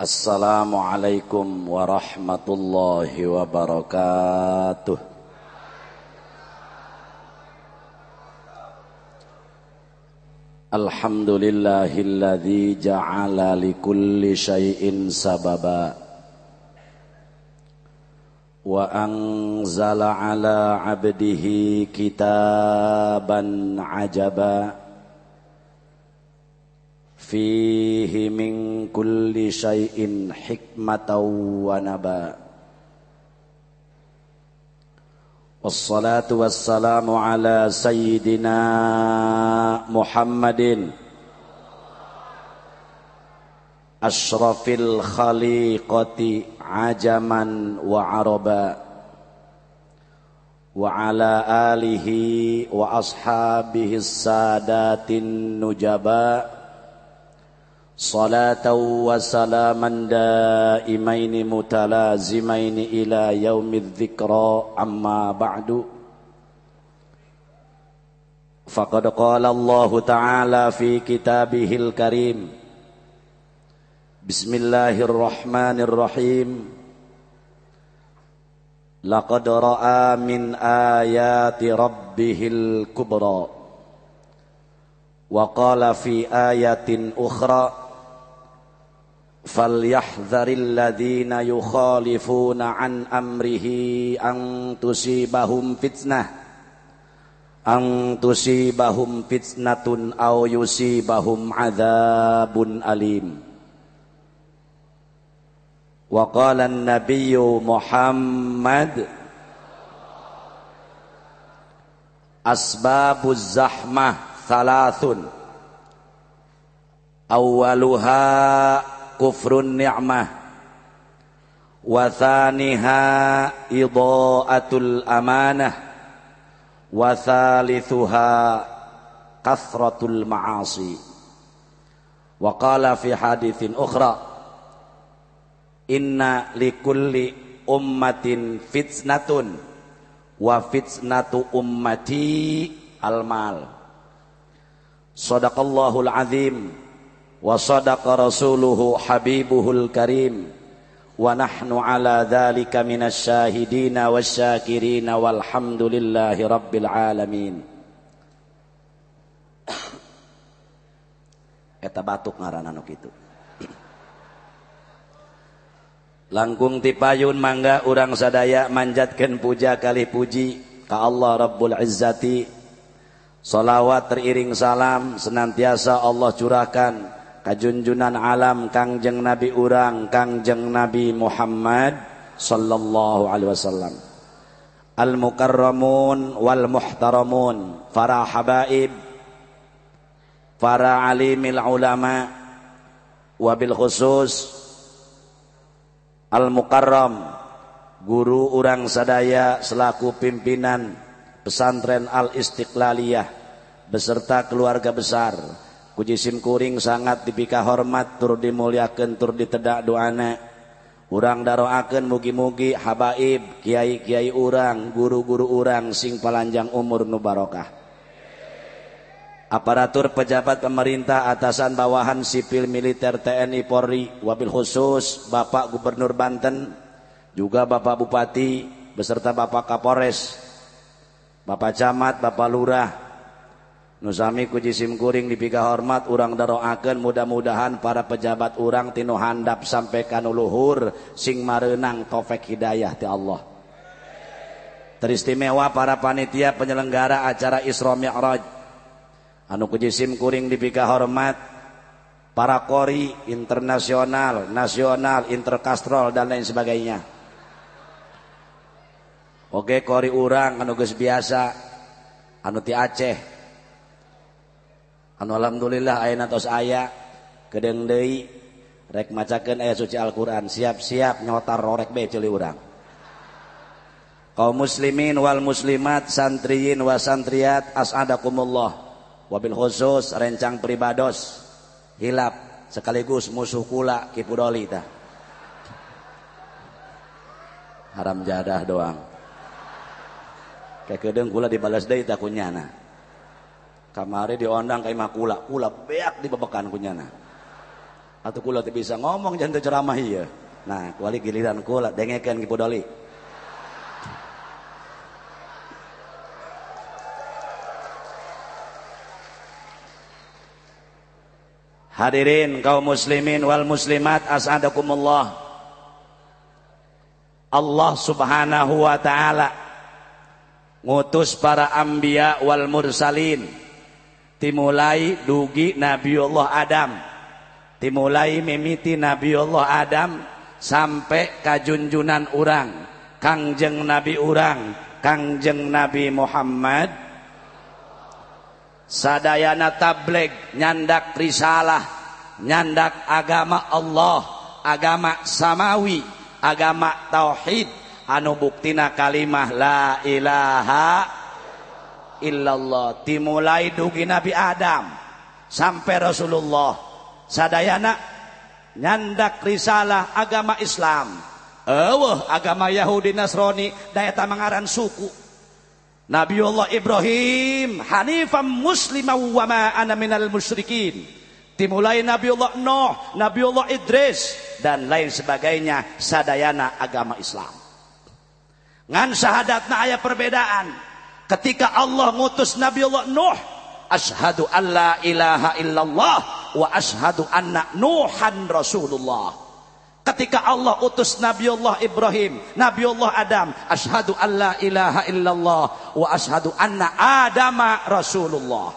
Assalamualaikum warahmatullahi wabarakatuh. Alhamdulillahilladzi ja'ala likulli syai'in sababa. Wa anzala ala abdihi kitaban ajaba فيه من كل شيء حكمة ونبا. والصلاة والسلام على سيدنا محمد أشرف الخليقة عجما وعربا. وعلى آله وأصحابه السادات النجباء. صلاة وسلاما دائمين متلازمين إلى يوم الذكرى أما بعد فقد قال الله تعالى في كتابه الكريم بسم الله الرحمن الرحيم لقد رأى من آيات ربه الكبرى وقال في آية أخرى فليحذر الذين يخالفون عن أمره أن تصيبهم فتنة أن تصيبهم فتنة أو يصيبهم عذاب أليم. وقال النبي محمد أسباب الزحمة ثلاث. أولها kufrun ni'mah. Wa thaniha idha'atul amanah. Wa thalithuha kathratul ma'asi. Wa qala fi hadithin ukhra inna likulli ummatin fitnatun wa fitnatu ummati almal. Azim wa sadaqa rasuluhu habibuhul karim. Wa nahnu ala dhalika minasy syahidina wasyakirina walhamdulillahi rabbil alamin. Eta batuk ngaranna kitu. Langkung tipayun mangga urang sadaya manjatkeun puja kali puji ka Allah Rabbul Izzati. Salawat teriring salam senantiasa Allah curahkan kajunjunan alam kangjeng Nabi urang kangjeng Nabi Muhammad sallallahu alaihi wasallam. Al mukarramun wal muhtaramun para habaib para alimil ulama wabil khusus al mukarram guru urang sadaya selaku pimpinan pesantren al istiqlaliyah beserta keluarga besar Puji simkuring sangat dipika hormat tur dimuliakan tur ditedak doana. Urang daroaken mugi-mugi habaib kiai-kiai urang guru-guru urang sing palanjang umur nu barokah. Aparatur pejabat pemerintah atasan bawahan sipil militer TNI Polri wabil khusus Bapak Gubernur Banten juga Bapak Bupati beserta Bapak Kapolres Bapak Camat Bapak Lurah Nusami kuji simkuring dipika hormat urang daroaken mudah-mudahan para pejabat urang tinu handap sampai kanu luhur sing marenang tofek hidayah ti Allah. Teristimewa para panitia penyelenggara acara Isra Mi'raj. Anu kuji simkuring dipika hormat para kori internasional, nasional, interkastrol dan lain sebagainya. Oke kori urang anu geus biasa anu ti Aceh anu alhamdulillah ayana tos aya kedeng deui rek macakeun ayat suci Al-Qur'an. Siap-siap nyotar rorek bae ceuli urang. Kaum muslimin wal muslimat santriyin wa santriyat as'adakumullah. Wabil khusus rencang pribados hilap sekaligus musuh kula kipudoli tah. Haram jadah doang. Kayak kedeng kula dibalas deui tah kunyana kamari diondang kayak makula kula. Beak di bebekan kunyana atau kula bisa ngomong jangan ceramah iya. Nah kuali giliran kula dengekan ki podoli. Hadirin kaum muslimin wal muslimat as'adakumullah. Allah Subhanahu wa taala ngutus para anbiya wal mursalin timulai dugi Nabiullah Adam. Timulai mimiti Nabiullah Adam sampai kajunjunan urang. Kangjeng Nabi urang Kangjeng Nabi Muhammad. Sadayana tableg nyandak risalah nyandak agama Allah agama samawi agama tauhid. Anu buktina kalimah la ilaha illallah. Dimulai dugi Nabi Adam sampai Rasulullah. Sadayana nyandak risalah agama Islam. Eueuh agama Yahudi Nasrani daya tamangaran suku. Nabiullah Ibrahim hanifam muslimah wa ma ana minal musyrikin. Dimulai Nabiullah Nuh Nabiullah Idris dan lain sebagainya. Sadayana agama Islam. Ngan syahadatna aya perbedaan ketika Allah ngutus Nabi Allah Nuh ashadu an la ilaha illallah wa ashadu anna Nuhan Rasulullah. Ketika Allah utus Nabi Allah Ibrahim Nabi Allah Adam ashadu an la ilaha illallah wa ashadu anna Adama Rasulullah.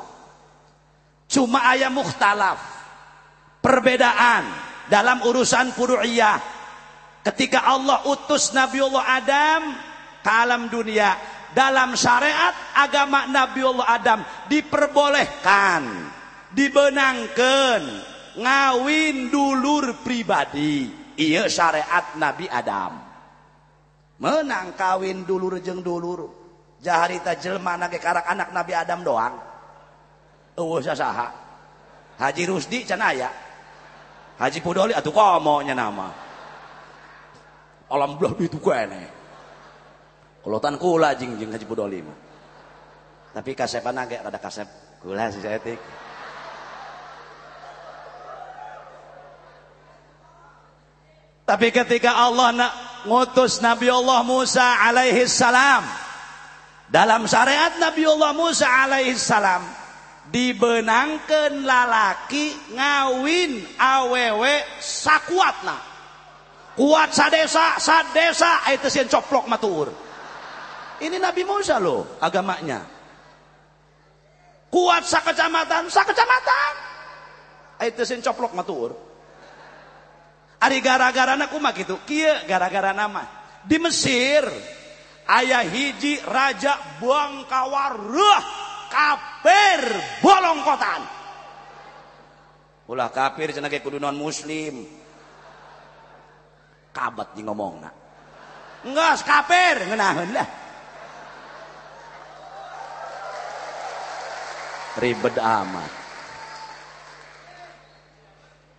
Cuma ayat mukhtalaf perbedaan dalam urusan furu'iyah. Ketika Allah utus Nabi Allah Adam ke alam dunia dalam syariat agama Nabi Allah Adam diperbolehkan dibenangkan ngawin dulur pribadi. Iya syariat Nabi Adam. Menang kawin dulur jeng dulur. Jaharita jelma nage karak anak Nabi Adam doang. Eueuh sasaha. Haji Rusdi can aya. Haji Pudoli atuh komonya nama. Alam belah itu kene Kulotan kula jing jing Haji Budoli mah. Tapi kasepan agak rada kasep kula si setik. Tapi ketika Allah nak ngutus Nabi Allah Musa alaihi salam dalam syariat Nabi Allah Musa alaihi salam dibenangkan lalaki ngawin awewe sakuatna kuat sadesa sadesa itu sih coplok matur ini Nabi Musa loh agamanya. Kuat sakecamatan, sakecamatan. Itu sin coplok matur. Ari gara-gara aku mah gitu. Kia gara-gara nama. Di Mesir ayah hiji raja bangkawar ruh kafir bolongkotan. Ulah kafir cenah kudu non muslim. Kabat di ngomongna. Enggak, kafir ngeunaheun lah. Ribet amat.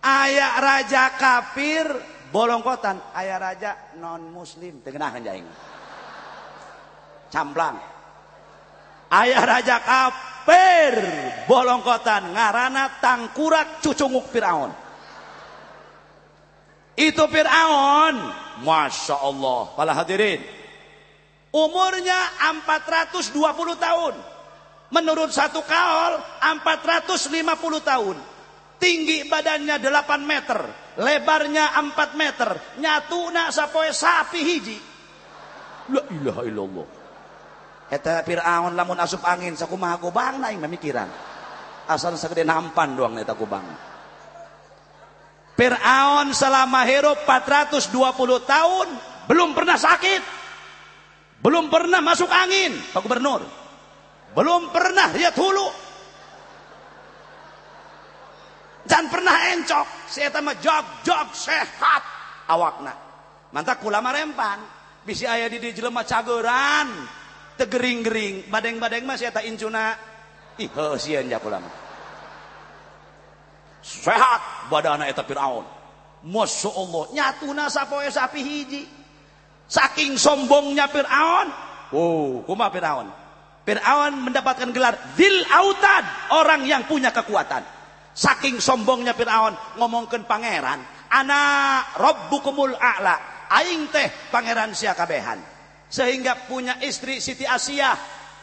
Ayah raja kafir bolongkotan ayah raja non muslim tengenah jaing camplang ayah raja kafir bolongkotan ngarana tangkurak cucunguk Fir'aun. Itu Fir'aun. Masya Allah. Para hadirin. Umurnya 420 tahun Menurut satu kaol 450 tahun. Tinggi badannya 8 meter. Lebarnya 4 meter. Nyatu nak sapoe sapi hiji. La ilaha illallah. Eta Fir'aun lamun asup angin sakumaha gobang na mamikiran. Asal sagede nampan doang eta gobang. Fir'aun selama hidup 420 tahun belum pernah sakit. Belum pernah masuk angin, Pak Gubernur. Belum pernah lihat hulu. Dan pernah encok. Saya mah jog-jog sehat awakna. Mantap kula marempan. Bisi ayah di jelema cageran. Tegering-gering. Badeng-badeng mah saya tak incuna. Ih, heusian ja kula mah. Sehat badana eta Firaun. Masya Allah. Nyatuna sapoe sapi hiji. Saking sombongnya Fir'aun. Oh, kumah Fir'aun. Fir'aun mendapatkan gelar Zil Autad, orang yang punya kekuatan. saking sombongnya Firaun ngomongkan pangeran anak rabbukumul a'la. Aing teh pangeran sia kabehan. Sehingga punya istri Siti Asia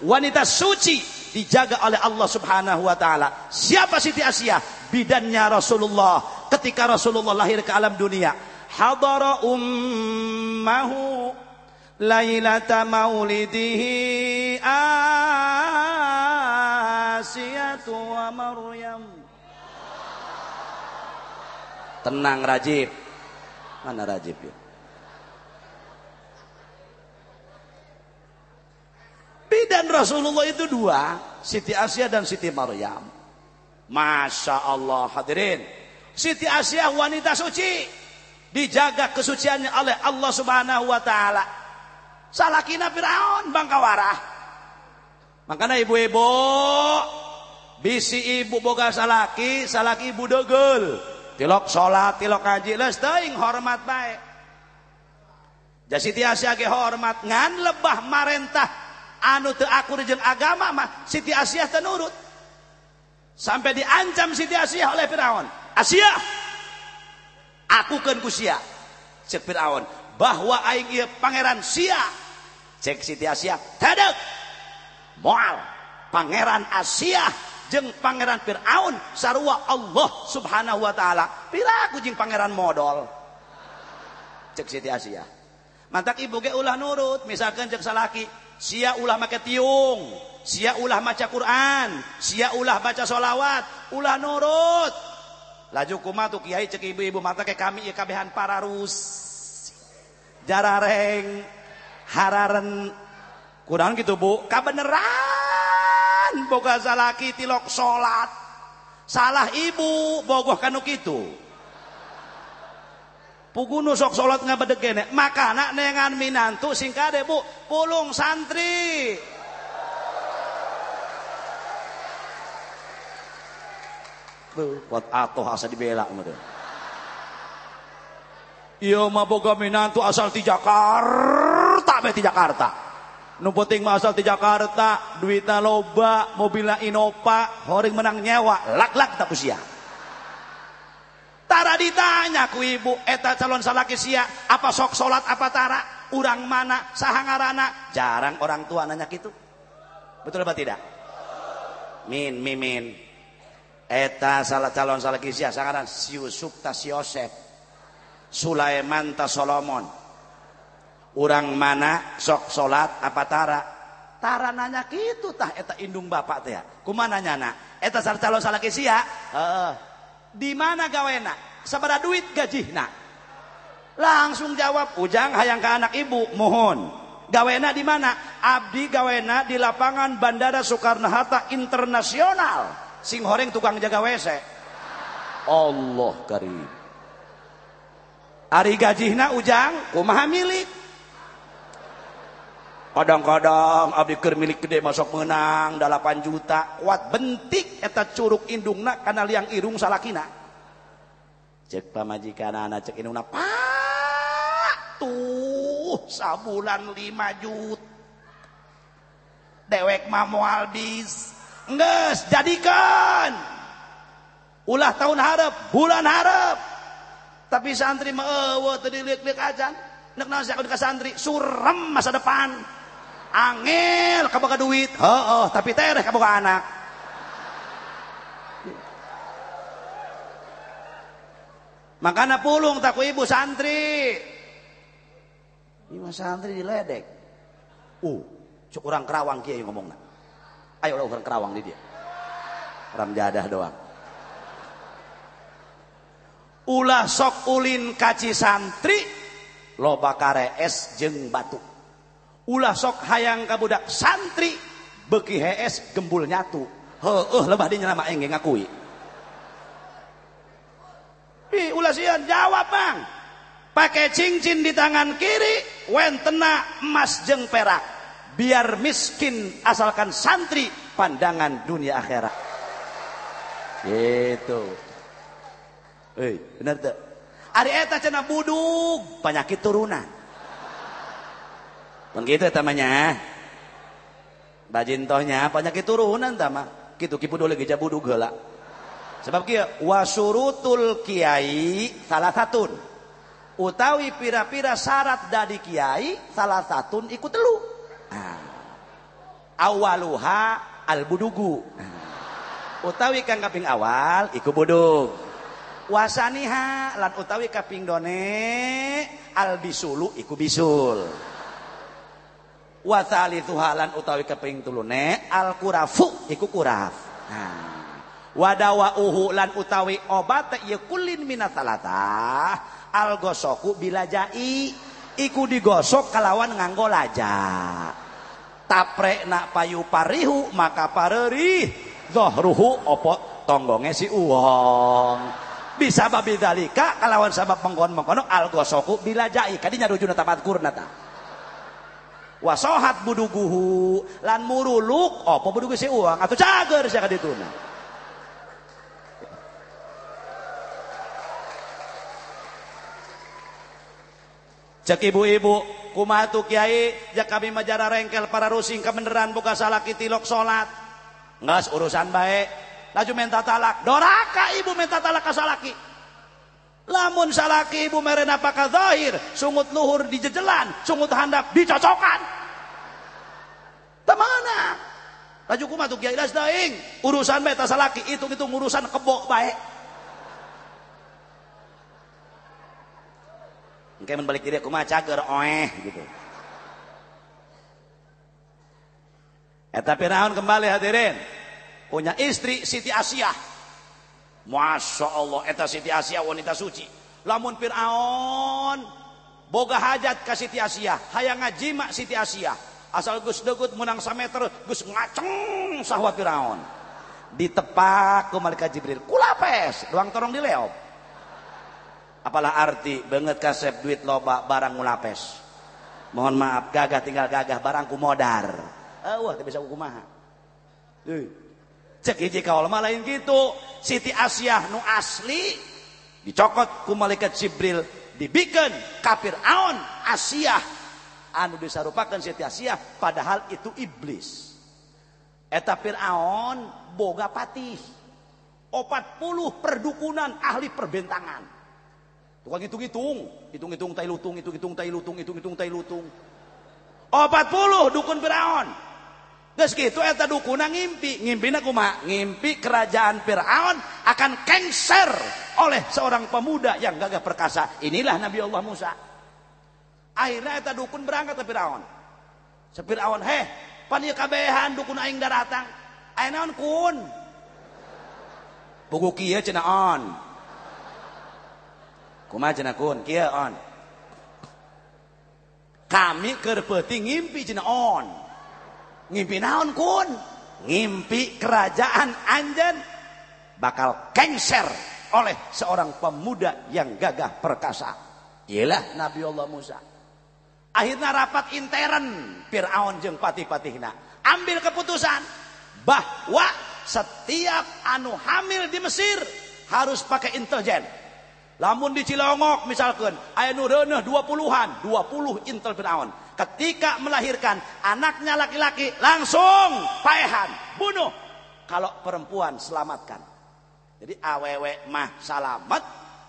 wanita suci dijaga oleh Allah Subhanahu wa taala. Siapa Siti Asia? Bidannya Rasulullah. Ketika Rasulullah lahir ke alam dunia hadara ummahu lailata maulidihi Asiyatu wa Maryam Tenang Rajib. Mana Rajib ya? Bidan Rasulullah itu dua, Siti Asia dan Siti Maryam. Masya Allah hadirin. Siti Asia wanita suci. Dijaga kesuciannya oleh Allah subhanahu wa ta'ala. salahkin Firaun Bangkawarah makanya ibu-ibu bisi ibu boga salaki salaki ibu dogel tilok salat tilok kaji les teing hormat baik jadi tiasa ge hormat ngan lebah marentah anu teu akur jeung agama mah Siti Asiah teu nurut. Sampai diancam Siti Asiah oleh Firaun. Asiah aku kan ku sia cek Firaun. Bahwa aing ieu pangeran sia. Cek Siti Asia. Tedek moal. Pangeran Asia jeng pangeran Fir'aun. Sarua Allah subhanahu wa ta'ala. Piraku jeng pangeran modal cek Siti Asia. Mantak ibu ge ulah nurut. Misalkan cek salaki. Sia ulah make tiung. Sia ulah maca Quran. Sia ulah baca solawat ulah nurut. Laju kumatu kiai cek ibu-ibu. Mata ke kami ya kabehan pararus jarareng hararen kurang gitu bu. Kabeneran boga salaki tilok salat salah ibu bogoh kanu kitu. Pugunu sok salat ngabedegene makana nengan minantu singkade bu. Pulung santri. Buat atoh asa dibela. Iya mah boga minantu asal di Jakarta, be di Jakarta. Nu penting asal di Jakarta duitnya loba mobilnya Innova horing menang nyewa lak-lak tak usia. Tara ditanya ku ibu eta calon salaki sia apa sok solat apa tara? Urang mana sahangarana? Jarang orang tua nanya gitu. Betul apa tidak? Min mimin eta salah calon salaki sia sangaran si Yusuf tas Yosef. Sulaiman tas Solomon orang mana sok salat apatara nanya gitutah eta Indung Bapak ya. Sia? Heeh. Di mana gawena? Sabaraha duit gajihna. Langsung jawab ujang hayang ke anak ibu mohon. Gawena di mana? Abdi gawena di lapangan Bandara Soekarno-Hatta Internasional. Sing horeng tukang jaga WC Allah karim. Ari gajihna ujang? Kumaha milik? kadang-kadang abdi keur milik gede masuk menang 8 juta. Kuat bentik eta Curug Indungna karena liang Irung salakina. Cek pamajikan anak cek Indungna. Pak tuh sabulan 5 juta dewek mah moal bis nges jadikan. Ulah tahun harap bulan harap. Tapi santri mah eueuh teu diliek-liek ajan nek naon santri? Suram masa depan. Angel kaboga duit. Oh, tapi tereh kaboga anak. Makanya pulung tak ibu santri. Ibu santri diledek. Uh cuk orang kerawang kiai ngomong ayo lah orang kerawang di dia. Ram jadah doang. Ulah sok ulin kaci santri loba kare es jeng batu ulah sok hayang kabudak santri beki HS gembul nyatu. Heueuh lebah di nama engge ngakui. Ih, ulah sian jawab bang. Pakai cincin di tangan kiri wentena emas jeng perak. Biar miskin asalkan santri pandangan dunia akhirat. Gitu. Hei, benar tuh Ari eta cenah buduk penyakit turunan Begitu tamanya. Bajintohnya penyakit turunan tama. Kitu kipu dole geja budug heula. sebab kia wasurutul kiai salah satu utawi pira-pira syarat dari kiai salah satu ikut telu nah. awaluha al nah. utawi kang kaping awal ikut budug wasaniha lan utawi kaping done al bisulu iku bisul wa suhalan utawi kaping tulune alkurafu iku kuraf. Nah. wadawa uhulan utawi obat ya kulin minasalata algosoku bilajai iku digosok kalawan nganggo laja. Tapre nak payu parihu maka pareri zohruhu opo tonggonge si uang bisa babi dalika kalawan sabab mengkon mengkono algosoku bilajai. Kadinya rujuna tamat kurnata wasohat buduguhu lan muruluk opo oh, budugu si uang? Atau cager si kadituna cek ibu-ibu kumatu kiai? Jak kami majara rengkel para rusing kebeneran buka salah kitilok salat ngas urusan baik laju minta talak. Doraka ibu minta talak kasalaki lamun salaki ibu meren apakah zahir sungut luhur di jejelan sungut handap dicocokan temana laju kumatu kiai das daing urusan baik salaki itu itu urusan kebok baik Engke men balik diri kumaha cager oeh gitu. Eta Firaun kembali hadirin. Punya istri Siti Asia. Masya Allah. Eta Siti Asia wanita suci. Lamun Fir'aun boga hajat ke Siti Asia. Hayang ngajima Siti Asia. Asal Gus Degut menang sameter Gus ngaceng sahwa Fir'aun. Ditepak ku malaikat Jibril. Kulapes doang torong dileop. Apalah arti banget kasep duit loba barang mulapes mohon maaf gagah tinggal gagah barangku modar. Eh wah bisa kumaha Duh. Cek hiji kaul lain gitu. Siti Asia nu asli dicokot ku malaikat Jibril dibikin kafir aon Asia anu disarupakan Siti Asia padahal itu iblis. Eta Fir'aun boga patih. 40 perdukunan ahli perbentangan. Tukang hitung-hitung, hitung-hitung tai lutung, hitung-hitung tai lutung, hitung-hitung tai lutung. 40 dukun Firaun. Geus kitu eta dukuna ngimpi, ngimpina kumaha? Ngimpi kerajaan Firaun akan kengser oleh seorang pemuda yang gagah perkasa. Inilah Nabi Allah Musa. Akhirnya eta dukun berangkat ke Firaun. Sepiraun, "Heh, pan ieu kabehan dukun aing daratang. Aya naon kun?" Buku kieu cenah on kumaha cenah kun kieu on kami keur peuting ngimpi cenah on ngimpi naon kun? Ngimpi kerajaan anjen bakal kengser oleh seorang pemuda yang gagah perkasa. Ialah Nabi Allah Musa. Akhirnya rapat intern Fir'aun jeng patih-patihna. Ambil keputusan bahwa setiap anu hamil di Mesir harus pakai intelijen Lamun di Cilongok misalkan aya nu reuneuh 20-an, 20 intel Firaun. Ketika melahirkan anaknya laki-laki langsung paehan, bunuh. Kalau perempuan selamatkan. Jadi awewe mah salamet,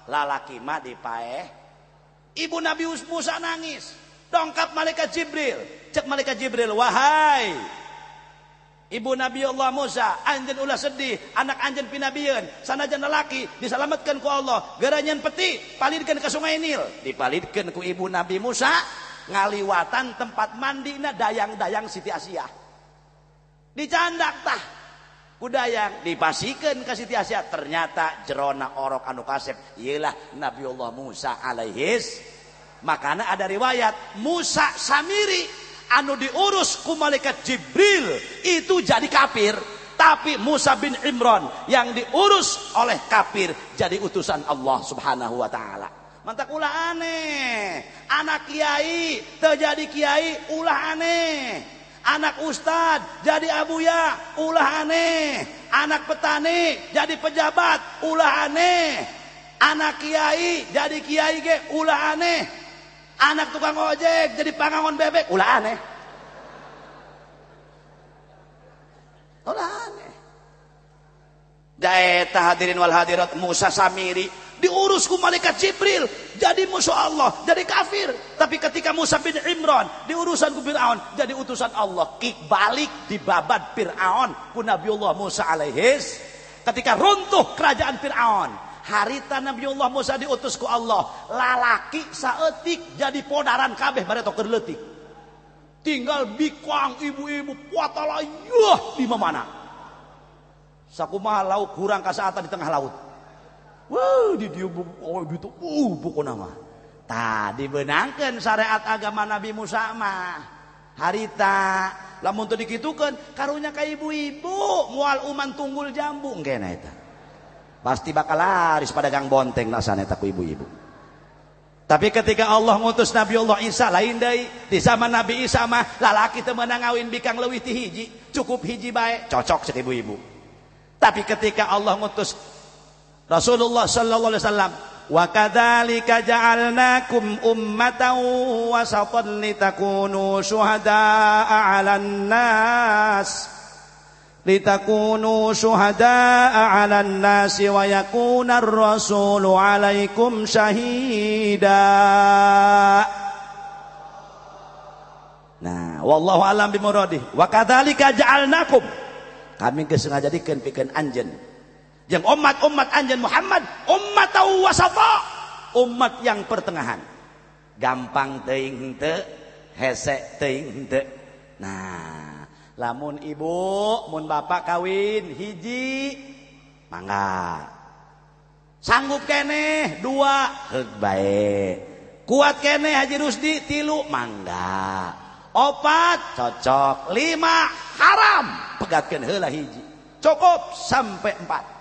lalaki mah dipaeh. Ibu Nabi Musa nangis. Dongkap malaikat Jibril. Cek malaikat Jibril, "Wahai Ibu Nabi Allah Musa, anjen ulah sedih, anak anjen pinabian, sanajan lelaki diselamatkan ku Allah, geranyan peti palidkan ke sungai Nil, dipalidkan ku ibu Nabi Musa, ngaliwatan tempat mandi na dayang-dayang Siti Asia. Dicandak tah. Kudayang. Dipasikan ke Siti Asia. Ternyata jerona orok anu kasep. Nabi Allah Musa alaihis. Makanya ada riwayat Musa Samiri anu diurus ku malaikat Jibril itu jadi kafir. Tapi Musa bin Imran yang diurus oleh kafir jadi utusan Allah Subhanahu wa taala. Mantak ulah aneh. Anak kiai terjadi kiai ulah aneh. Anak ustad jadi abuya ulah aneh. Anak petani jadi pejabat ulah aneh. Anak kiai jadi kiai ge ulah aneh anak tukang ojek jadi pangangon bebek ulah aneh ulah aneh Daeta hadirin wal hadirat Musa Samiri diurus ku malaikat Jibril. Jadi musuh Allah jadi kafir. Tapi ketika Musa bin Imran diurusan Fir'aun jadi utusan Allah. Kik balik di babat Fir'aun ku Nabiullah Musa alaihis. Ketika runtuh kerajaan Fir'aun harita Nabiullah Musa diutus ku Allah. Lalaki saetik jadi podaran kabeh bareto kerletik tinggal bikwang ibu-ibu puatala yuh di mana sakumaha lauk kurang kasaatan di tengah laut Wow, oh, gitu. Uh, buku nama tadi benangkan syariat agama Nabi Musama harita. Lamun teu dikitukan karunya ke ibu-ibu. Mual uman tunggul jambu. Kena itu pasti bakal laris pada gang bonteng eta ku ibu-ibu. Tapi ketika Allah ngutus Nabi Allah Isa lain dari di zaman Nabi Isa mah lalaki temenang ngawin bikang leuwih ti hiji cukup hiji baik cocok cek ibu-ibu. Tapi ketika Allah ngutus Rasulullah sallallahu alaihi wasallam wa kadzalika ja'alnakum ummatan wasatan litakunu syuhada'a 'alan nas litakunu syuhada'a 'alan nas wa yakuna ar-rasulu 'alaikum syahida Nah, wallahu alam bimuradi. Wa kadzalika ja'alnakum. Kami geus ngajadikeun pikeun anjeun yang umat-umat anjen Muhammad umat tahu wasafa umat yang pertengahan. Gampang teing te hesek teing te nah lamun ibu mun bapak kawin hiji mangga. Sanggup kene dua heuk baik kuat kene Haji Rusdi tilu mangga. Opat cocok. Lima haram. Pegatkan hela hiji. Cukup sampai empat.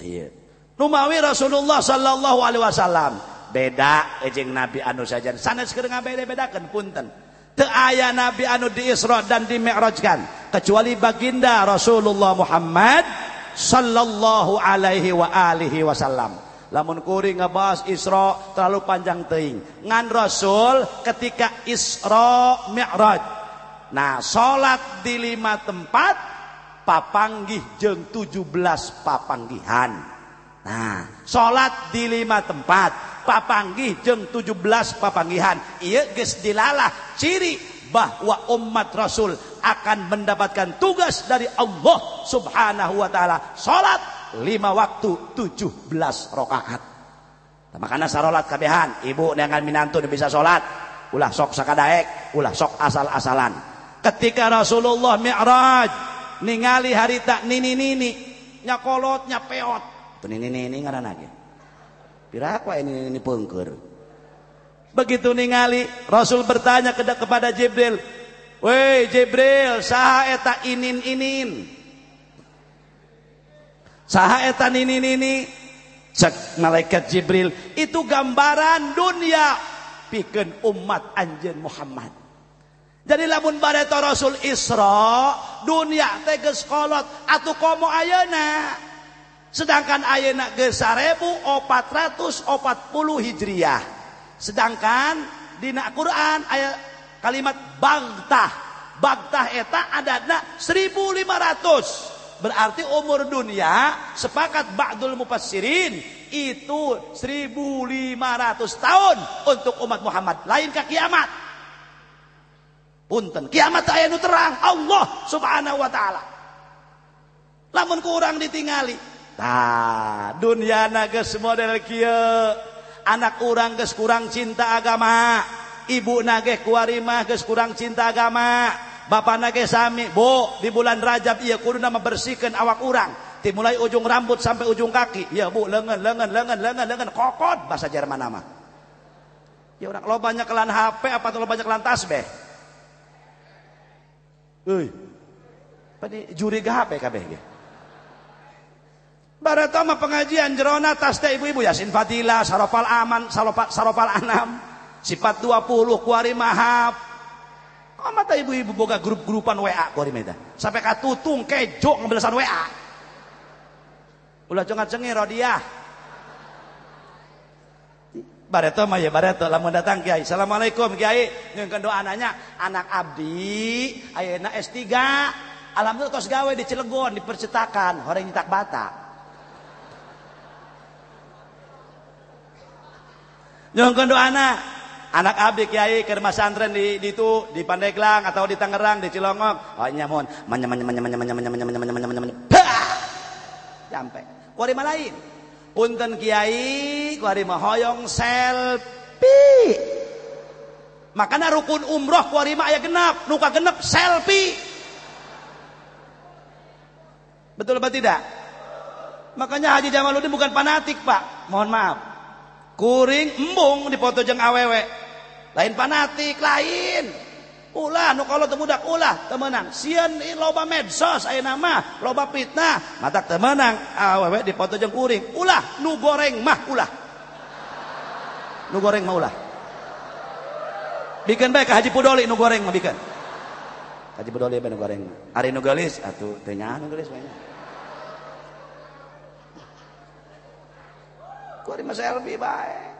Iya. Numawi Rasulullah sallallahu alaihi wasallam. Beda ejeng Nabi anu saja. Sanes keur ngabeda-bedakeun punten. Teu aya Nabi anu di Isra dan di Mi'rajkan kecuali baginda Rasulullah Muhammad sallallahu alaihi wa alihi wasallam. Lamun kuring ngebahas Isra terlalu panjang teuing. Ngan Rasul ketika Isra Mi'raj. Nah salat di lima tempat papanggih jeng 17 papanggihan. Nah salat di lima tempat papanggih jeng 17 papanggihan. Iya geus dilalah. Ciri bahwa umat Rasul akan mendapatkan tugas dari Allah Subhanahu wa taala. Salat lima waktu 17 rakaat. Nah, makanya salat kabehan. Ibu dengan minantu bisa salat ulah sok sakadaek ulah sok asal-asalan. Ketika Rasulullah Mi'raj ningali harita nini nini nyakolot nyapeot. Tuh nini nini ngaranna ge piraku ini nini pengker begitu ningali Rasul bertanya kepada Jibril Woi Jibril saha eta inin inin saha eta nini nini cek malaikat Jibril itu gambaran dunia. Pikeun umat anjeun Muhammad jadi lamun bareto Rasul Isra dunia teges kolot atau komo ayana sedangkan ayana ge 1440 hijriah. Sedangkan di Quran ayat kalimat bagtah. Bagtah eta adadna 1500 berarti umur dunia sepakat ba'dul mufassirin itu 1500 tahun untuk umat Muhammad. Lain ke kiamat punten. Kiamat aya nu terang. Allah subhanahu wa ta'ala. Lamun kurang ditingali. Tah dunyana geus model kieu anak urang geus kurang cinta agama. Ibu nage kuarimah geus kurang cinta agama. Bapak nage sami. Bu di bulan Rajab iya nama bersihkan awak urang. Dimulai ujung rambut sampai ujung kaki. Ya bu lengan lengan lengan lengan lengan. Kokot bahasa Jerman nama. Ya orang lo banyak kelan HP apa lo banyak kelan tasbih Euy. Pani juri gape kabeh ge. Barata mah pengajian jerona tas teh ibu-ibu Yasin Fadila, Sarofal Aman, Sarofal Sarofal Anam, sifat 20 kuari mahab. Kok teh ibu-ibu boga grup-grupan WA kuari meta. Sampai katutung kejo ngebelasan WA. Ulah cengat cengir rodiah. Bareto mah ya bareto lamun datang Kiai. Assalamualaikum Kiai. Ngeungkeun doa nanya anak abdi ayeuna S3 alhamdulillah kos gawe di Cilegon di percetakan orang nyetak bata Nyongkon doana anak abdi kiai ke rumah santren di, di itu di Pandeglang atau di Tangerang di Cilongok oh nyamun manya manya manya manya manya manya manya manya manya manya manya sampai kuari lain punten kiai kuari hoyong selfie. Makanya rukun umroh kuari aya genap. Nuka genap selfie. Betul apa tidak? Makanya Haji Jamaluddin bukan fanatik pak. Mohon maaf. Kuring embung dipoto jeng awewe lain fanatik lain ulah nu kalau temudak ulah temenang sian loba medsos ayo nama loba fitnah mata temenang awewe ah, di foto jeung kuring. Ulah nu goreng mah ulah. Nu goreng mah ulah. Bikin baik ke Haji Pudoli nu goreng mah bikin. Haji Pudoli apa nu goreng mah. Ari nu gelis atuh teu nya nu gelis bae Kuari mah selfie bae.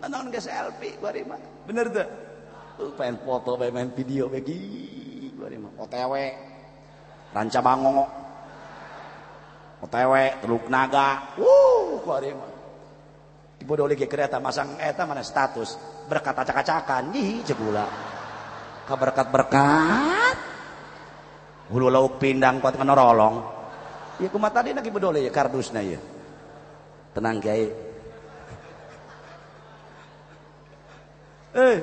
nonton ke selfie kuari mah. Bener teu? Pengen foto, pengen video bagi bari mah. OTW. Ranca Bango. OTW Teluk Naga. Wuh, bari mah. Doli ke kereta masang eta mana status berkat acak-acakan ih cegula. Kaberkat-berkat. Hulu lauk pindang kuat menorolong. Ya kumat tadi nak ibu doli ya kardusna ya. Tenang kiai. Eh,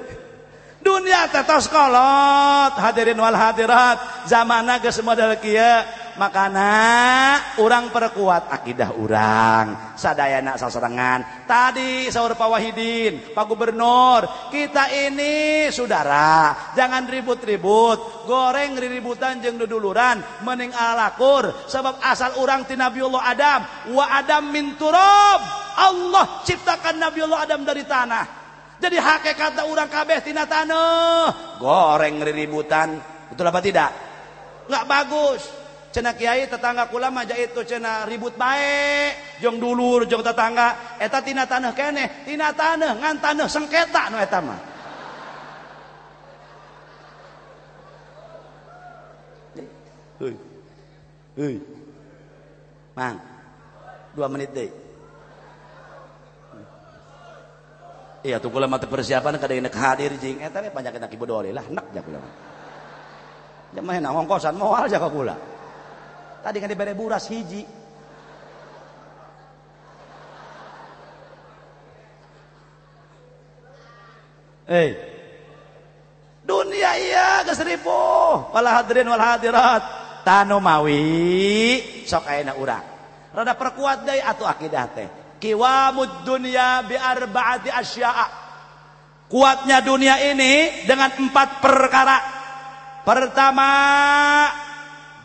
dunia tetos kolot. Hadirin wal hadirat. Zamana geus model kieu. Makana urang perkuat akidah urang. Sadayana sasarengan tadi saur Pak Wahidin Pak Gubernur kita ini saudara jangan ribut-ribut. Goreng riributan jeung duduluran mending alakur sebab asal urang ti Nabiullah Adam wa Adam min turab. Allah ciptakan Nabiullah Adam dari tanah jadi hakikat orang kabeh tina tanah goreng riributan betul apa tidak nggak bagus cena kiai tetangga kula mah itu cena ribut baik jong dulur jong tetangga eta tina tanah kene tina tanah ngan tanah sengketa no eta mah Hei. Hei. Mang. Dua menit deh. Iya tuh kula mata persiapan kada nek hadir jing eta we panjang kita kibu lah nak ja kula. Ya mah na ngongkosan moal ja kula. Tadi kan dibere buras hiji. Eh. Dunia iya keseribu. Wala hadirin wal hadirat. Tanu mawi sok ayeuna urang. Rada perkuat deui atuh akidah teh Kiwamud dunia bi arba'ati asya'a. Kuatnya dunia ini dengan empat perkara. Pertama,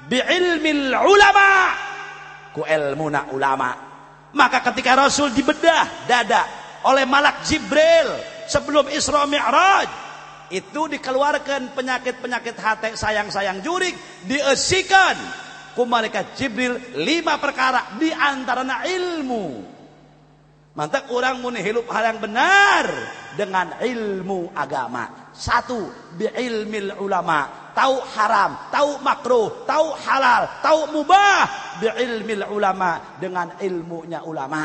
bi ilmil ulama. Ku ilmuna ulama. Maka ketika Rasul dibedah dada oleh malak Jibril sebelum Isra Mi'raj, itu dikeluarkan penyakit-penyakit hati sayang-sayang jurik, diesikan ku malaikat Jibril lima perkara di antaranya ilmu Mantap orang muni hidup hal yang benar dengan ilmu agama. Satu, bi ilmil ulama. Tahu haram, tahu makruh, tahu halal, tahu mubah. Bi ilmil ulama dengan ilmunya ulama.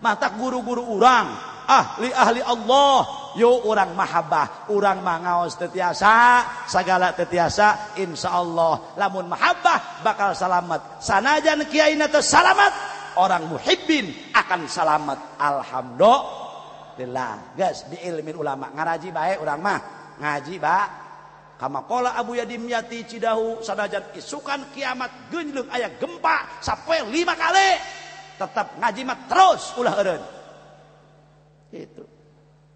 Mantap guru-guru orang, ahli-ahli Allah. Yo orang mahabbah, orang mangaos tetiasa, segala tetiasa, insya Allah. Lamun mahabbah bakal selamat. Sanajan kiai selamat, orang muhibbin akan selamat. Alhamdulillah. Guys di ulama. Ngaraji baik orang mah. Ngaji ba kama kola Abu Yadim Yati Cidahu sadajan isukan kiamat genjleung aya gempa sampai lima kali. Tetap ngaji mah terus ulah eureun. Itu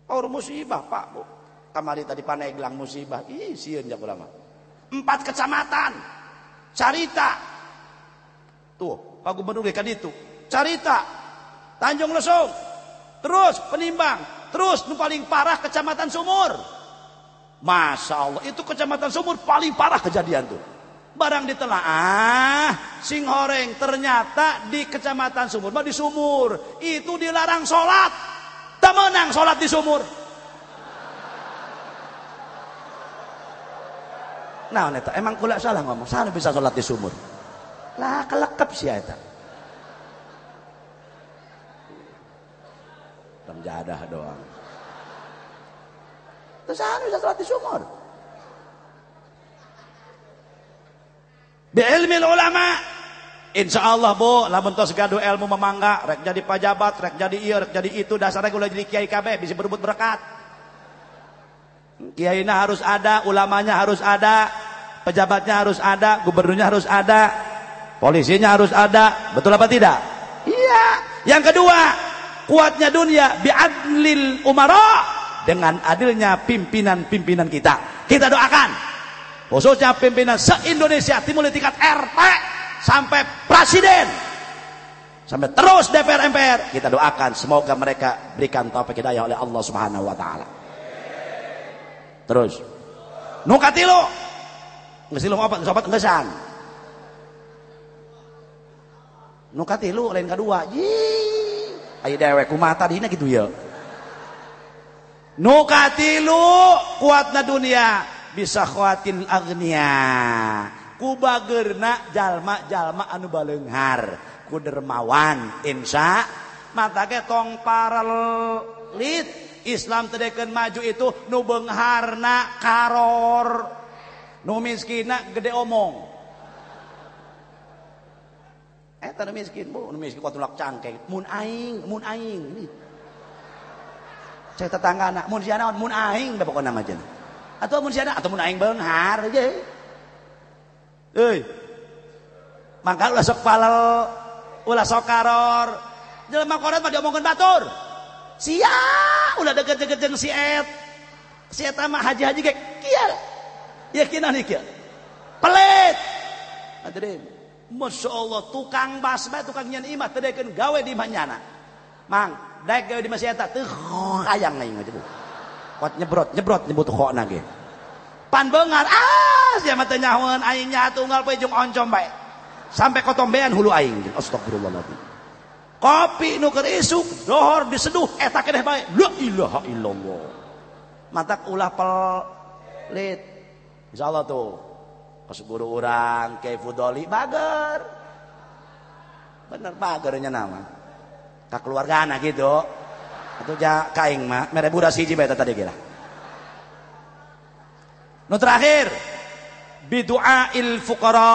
Or musibah Pak Bu. Kamari tadi paneglang musibah. Ih sieun jak ulama. Empat kecamatan. Carita. Tuh Pak Gubernur kan itu carita. Tanjung Lesung. Terus penimbang. Terus paling parah kecamatan Sumur. Masya Allah itu kecamatan Sumur paling parah kejadian tuh. Barang ditelaah sing horeng ternyata di kecamatan Sumur di Sumur. Itu dilarang sholat. Tak menang sholat di Sumur. Nah, neta, emang kula salah ngomong. Salah bisa sholat di sumur. Lah, kelekep sih eta. Temjadah doang. Terus salah bisa sholat di sumur. Bi ilmi ulama Insya Allah bu, lamun tos gaduh ilmu memangga, rek jadi pejabat, rek jadi iya, rek jadi itu, dasarnya gue jadi kiai KB, bisa berebut berkat. Kiainya harus ada, ulamanya harus ada, pejabatnya harus ada, gubernurnya harus ada, polisinya harus ada, betul apa tidak? Iya. Yang kedua, kuatnya dunia biadlil umara dengan adilnya pimpinan-pimpinan kita. Kita doakan, khususnya pimpinan se-Indonesia, timur tingkat RT, sampai presiden sampai terus DPR MPR kita doakan semoga mereka berikan taufik hidayah oleh Allah Subhanahu wa taala. Terus nukatilu ngesilu apa? Sobat ngesan. Nukatilu lain kedua Ayo dewek kumata dina gitu ya. Nu katilu kuatna dunia bisa khawatin agnia. kubagerna jalma-jalma anu baleunghar, ku dermawan insya. Mata ge tong parel. Islam tedekeun maju itu nu beungharna karor. Nu miskina gede omong. Eh, Eta nu miskin, bu. Nu miskin, kau tulak cangkeng. Mun aing, mun aing. Saya tetangga anak, mun siana, mun aing, dah pokoknya nama jen. Atau mun siana, atau mun aing benar aja. Eh, maka ulah sok palel, ulah sok karor. Dalam koran mah diomongkan batur. Sia, ulah deket-deket jeng si et. Si et mah haji-haji kayak kial. Ya kinan kial. Pelit. Hadirin. Masya Allah tukang basma tukang nyan imah tedekeun gawe di manyana. Mang, daek gawe di masih eta teu kayang aing mah Kot nyebrot, nyebrot nyebut kokna ge. Pan beungar, ah sia mah teu aing tunggal poe oncom bae. Sampai kotombean hulu aing. Astagfirullahaladzim. Kopi nu keur isuk, dohor diseduh eta keneh bae. La ilaha illallah. Matak ulah pelit. Insyaallah tuh. Guru urang Kiai Fudoli bager. Bener bagernya nama. Ka keluargana gitu. Atau ja kaing mah mere budak siji bae tadi kira. Nu terakhir, bidu'ail fuqara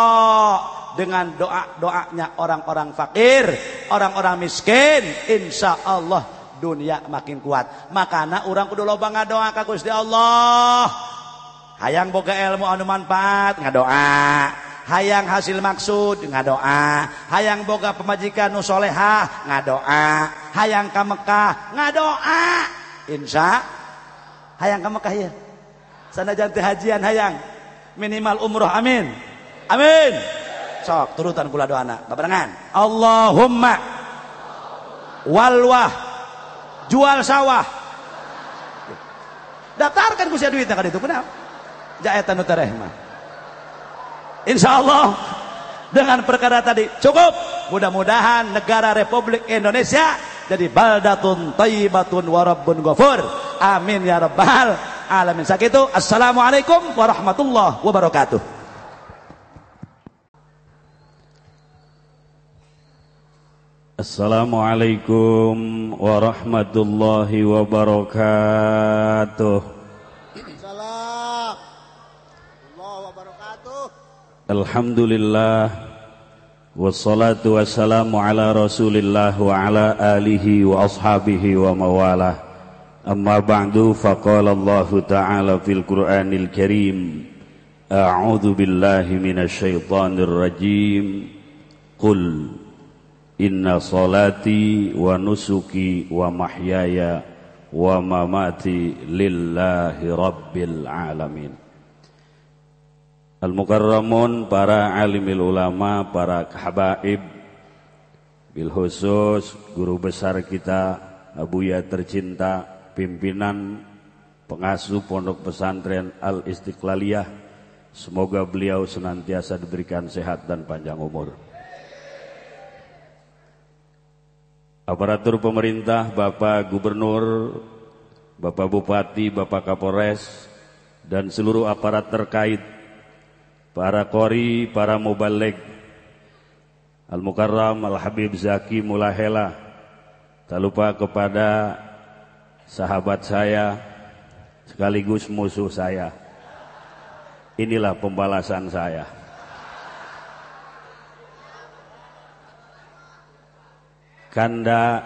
dengan doa-doanya orang-orang fakir, orang-orang miskin, insya Allah dunia makin kuat. Makanya orang kudu loba ngadoa ka Gusti Allah. Hayang boga ilmu anu manfaat ngadoa. Hayang hasil maksud ngadoa. Hayang boga pemajikan nu solehah ngadoa. Hayang ka Mekah ngadoa. Insya. Hayang ka Mekah ya. Sana janti hajian hayang. Minimal umroh amin. Amin. Sok turutan kula doana. Babarengan Allahumma. Walwah jual sawah. Daftarkan ku sia duitnya kan itu kenapa jaetan nu terehmah insyaallah dengan perkara tadi cukup mudah-mudahan negara Republik Indonesia jadi baldatun tayyibatun warabbun amin ya rabbal alamin. Sakitu assalamualaikum warahmatullahi wabarakatuh. Assalamualaikum warahmatullahi wabarakatuh. Salam. wabarakatuh. Alhamdulillah. Wassalatu wassalamu ala rasulillah wa ala alihi wa ashabihi wa mawalah. Amma ba'du faqala Allah ta'ala fil Qur'anil karim. A'udhu billahi minasyaitanir rajim. Qul Inna salati wa nusuki wa mahyaya wa mamati lillahi rabbil alamin. Al-Mukarramun, para alimil ulama, para habaib, bil khusus guru besar kita, Abuya tercinta, pimpinan pengasuh pondok pesantren Al Istiqlaliyah. Semoga beliau senantiasa diberikan sehat dan panjang umur. Aparatur pemerintah, Bapak Gubernur, Bapak Bupati, Bapak Kapolres, dan seluruh aparat terkait para kori, para mubalik, Al-Mukarram, Al-Habib Zaki Mulahela, tak lupa kepada sahabat saya, sekaligus musuh saya. Inilah pembalasan saya. Kanda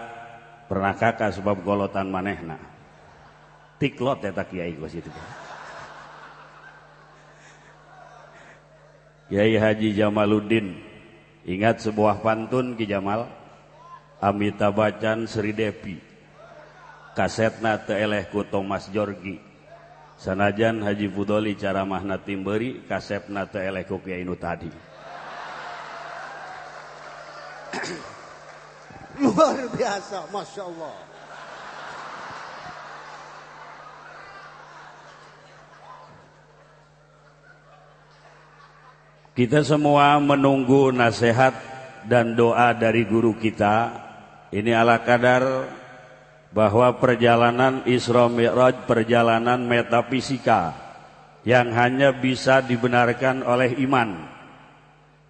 pernah kakak sebab golotan manehna. Tiklot ya tak kiai itu. Kiai Haji Jamaluddin ingat sebuah pantun Ki Jamal? Amitabh Bachchan Sri Devi. Kasetna teeleh ku Thomas Jorgi. Sanajan Haji Fudoli cara mahna timberi kasetna teeleh ku Kiai tadi. Luar biasa Masya Allah Kita semua menunggu nasihat dan doa dari guru kita. Ini ala kadar bahwa perjalanan Isra Mi'raj perjalanan metafisika yang hanya bisa dibenarkan oleh iman.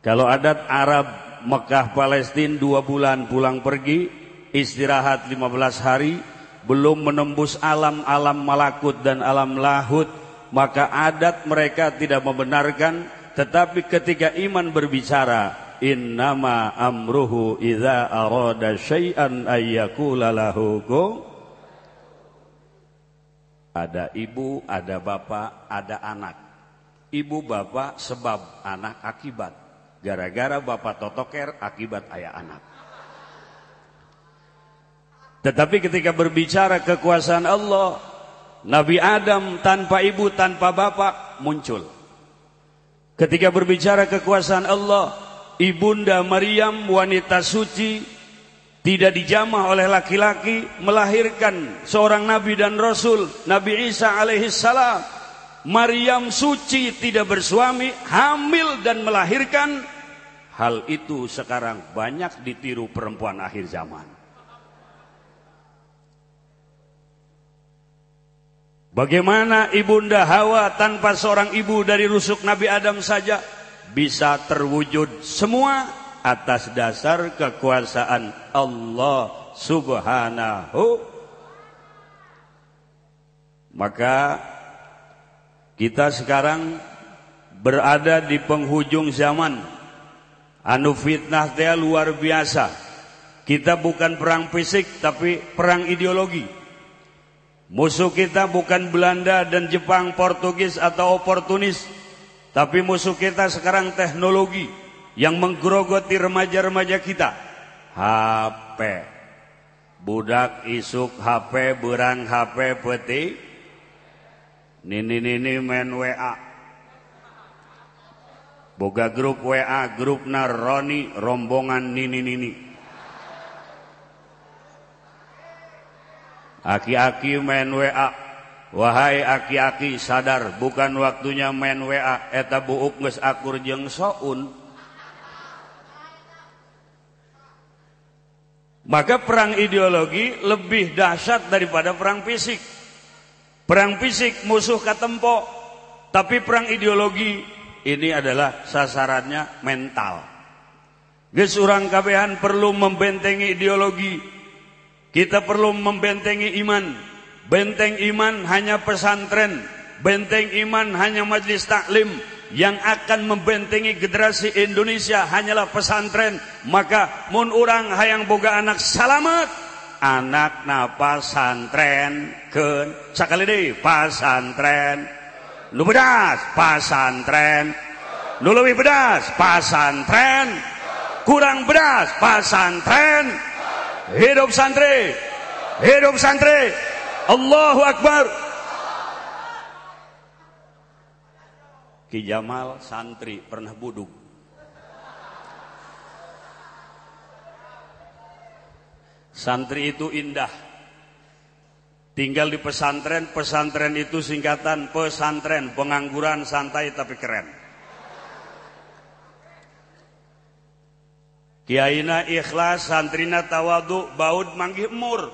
Kalau adat Arab Mekah Palestina dua bulan pulang pergi, istirahat 15 hari, belum menembus alam-alam malakut dan alam lahut, maka adat mereka tidak membenarkan tetapi ketika iman berbicara, innama amruhu idza arada syai'an ayyakula lahu ada ibu, ada bapak, ada anak. Ibu bapak sebab anak akibat. Gara-gara bapak totoker akibat ayah anak. Tetapi ketika berbicara kekuasaan Allah, Nabi Adam tanpa ibu, tanpa bapak muncul. Ketika berbicara kekuasaan Allah, Ibunda Maryam wanita suci tidak dijamah oleh laki-laki melahirkan seorang nabi dan rasul Nabi Isa alaihi salam. Maryam suci tidak bersuami, hamil dan melahirkan. Hal itu sekarang banyak ditiru perempuan akhir zaman. Bagaimana ibunda Hawa tanpa seorang ibu dari rusuk Nabi Adam saja bisa terwujud semua atas dasar kekuasaan Allah Subhanahu? Maka kita sekarang berada di penghujung zaman. Anu fitnah teh luar biasa. Kita bukan perang fisik tapi perang ideologi Musuh kita bukan Belanda dan Jepang, Portugis atau oportunis, tapi musuh kita sekarang teknologi yang menggerogoti remaja-remaja kita. HP. Budak isuk HP, berang HP peti. Nini-nini main WA. Boga grup WA, grup Naroni, rombongan nini-nini. Aki-aki main WA Wahai aki-aki sadar bukan waktunya main WA eta buuk geus akur jeung soun Maka perang ideologi lebih dahsyat daripada perang fisik. Perang fisik musuh katempo, tapi perang ideologi ini adalah sasarannya mental. Geus urang kabehan perlu membentengi ideologi kita perlu membentengi iman. Benteng iman hanya pesantren. Benteng iman hanya majlis taklim. Yang akan membentengi generasi Indonesia hanyalah pesantren. Maka mun orang hayang boga anak salamet. Anak na pesantren. Ken. Sekali deh pesantren. Nu bedas pesantren. Nu lebih bedas pesantren. Kurang bedas pesantren Hidup santri. Hidup santri. Allahu Akbar. Ki Jamal santri pernah buduk. Santri itu indah. Tinggal di pesantren, pesantren itu singkatan pesantren, pengangguran santai tapi keren. Kiaina ikhlas, santrina tawadu, baud manggih mur.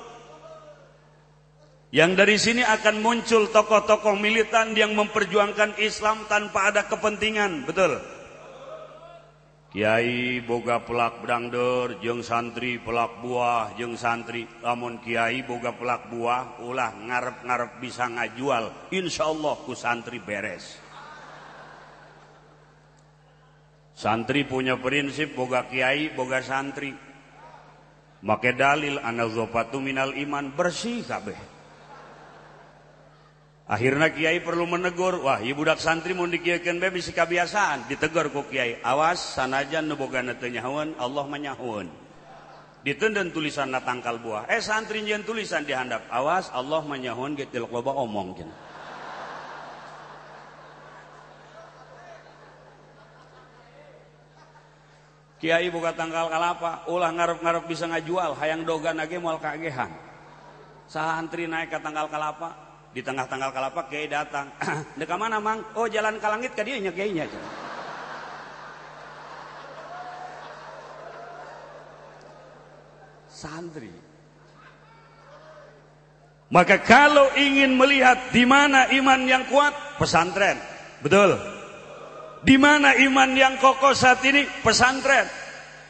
Yang dari sini akan muncul tokoh-tokoh militan yang memperjuangkan Islam tanpa ada kepentingan, betul? Kiai boga pelak brangder jeng santri pelak buah jeng santri lamun kiai boga pelak buah ulah ngarep-ngarep bisa ngajual insyaallah ku santri beres santri punya prinsip boga kiai boga santri make dalil anazofatu minal iman bersih kabeh Akhirnya kiai perlu menegur, wah ibu budak santri mau dikiakan be bisa kebiasaan, ditegur ku kiai, awas sanajan neboga nyahuan, Allah menyahun. Ditenden tulisan na tangkal buah. Eh santri jen tulisan dihandap, awas Allah menyahun gitu loba omong jen. Kiai buka tangkal kalapa, ulah ngarep-ngarep bisa ngajual, hayang dogan lagi mual kagehan. Santri naik ke tangkal kalapa, di tengah tanggal kalapa kiai datang. Dekat mana mang? Oh jalan ke langit ke dia nya kiainya. Santri. Maka kalau ingin melihat di mana iman yang kuat pesantren. Betul di mana iman yang kokoh saat ini pesantren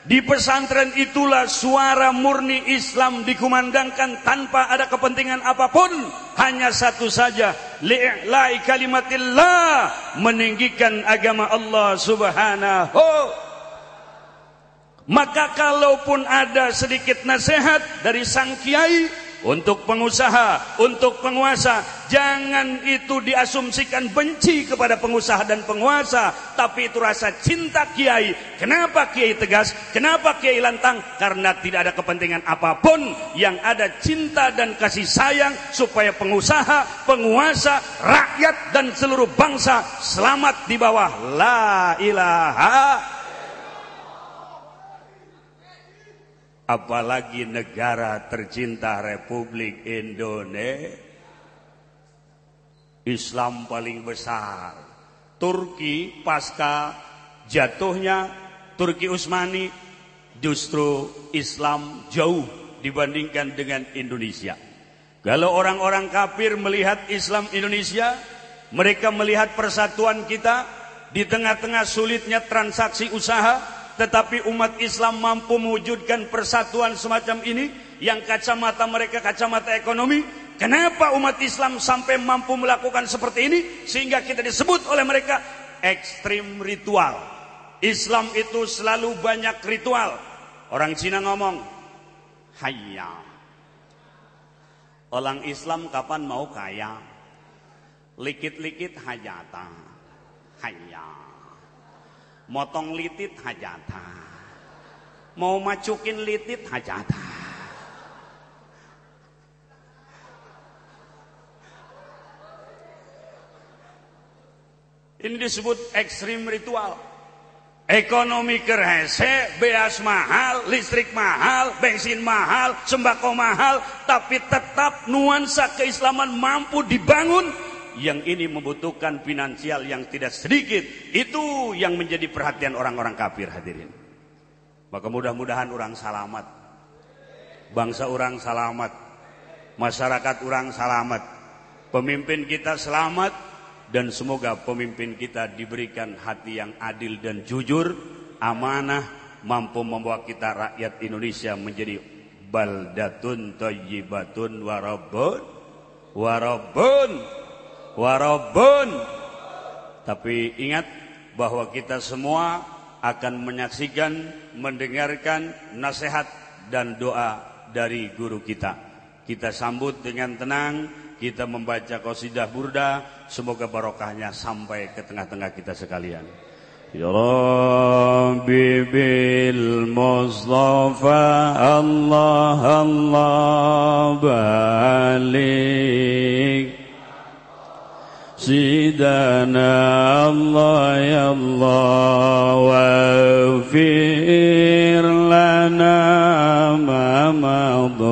di pesantren itulah suara murni Islam dikumandangkan tanpa ada kepentingan apa pun. Hanya satu saja. Li'lai kalimatillah. Meninggikan agama Allah subhanahu. Maka kalaupun ada sedikit nasihat dari sang kiai untuk pengusaha, untuk penguasa, jangan itu diasumsikan benci kepada pengusaha dan penguasa, tapi itu rasa cinta kiai. Kenapa kiai tegas? Kenapa kiai lantang? Karena tidak ada kepentingan apa pun, yang ada cinta dan kasih sayang supaya pengusaha, penguasa, rakyat dan seluruh bangsa selamat di bawah la ilaha apalagi negara tercinta Republik Indonesia. Islam paling besar. Turki pasca jatuhnya Turki Utsmani justru Islam jauh dibandingkan dengan Indonesia. Kalau orang-orang kafir melihat Islam Indonesia mereka melihat persatuan kita di tengah-tengah sulitnya transaksi usaha tetapi umat Islam mampu mewujudkan persatuan semacam ini yang kacamata mereka kacamata ekonomi. Kenapa umat Islam sampai mampu melakukan seperti ini sehingga kita disebut oleh mereka ekstrim ritual. Islam itu selalu banyak ritual. Orang Cina ngomong, "Hayya." Orang Islam kapan mau kaya? Likit-likit hajatan. Hayya motong litit hajata mau macukin litit hajata ini disebut ekstrim ritual. Ekonomi kerhese beas mahal listrik mahal bensin mahal sembako mahal tapi tetap nuansa keislaman mampu dibangun yang ini membutuhkan finansial yang tidak sedikit. Itu yang menjadi perhatian orang-orang kafir hadirin. Maka mudah-mudahan orang selamat. Bangsa orang selamat. Masyarakat orang selamat. Pemimpin kita selamat. Dan semoga pemimpin kita diberikan hati yang adil dan jujur. Amanah mampu membawa kita rakyat Indonesia menjadi baldatun tayyibatun warabun warabun warabun tapi ingat bahwa kita semua akan menyaksikan mendengarkan nasihat dan doa dari guru kita. Kita sambut dengan tenang kita membaca qasidah burda. Semoga barokahnya sampai ke tengah-tengah kita sekalian. Ya Rabbi bil Mustafa Allah Allah balik سيدنا الله يا الله واغفر لنا ما مضى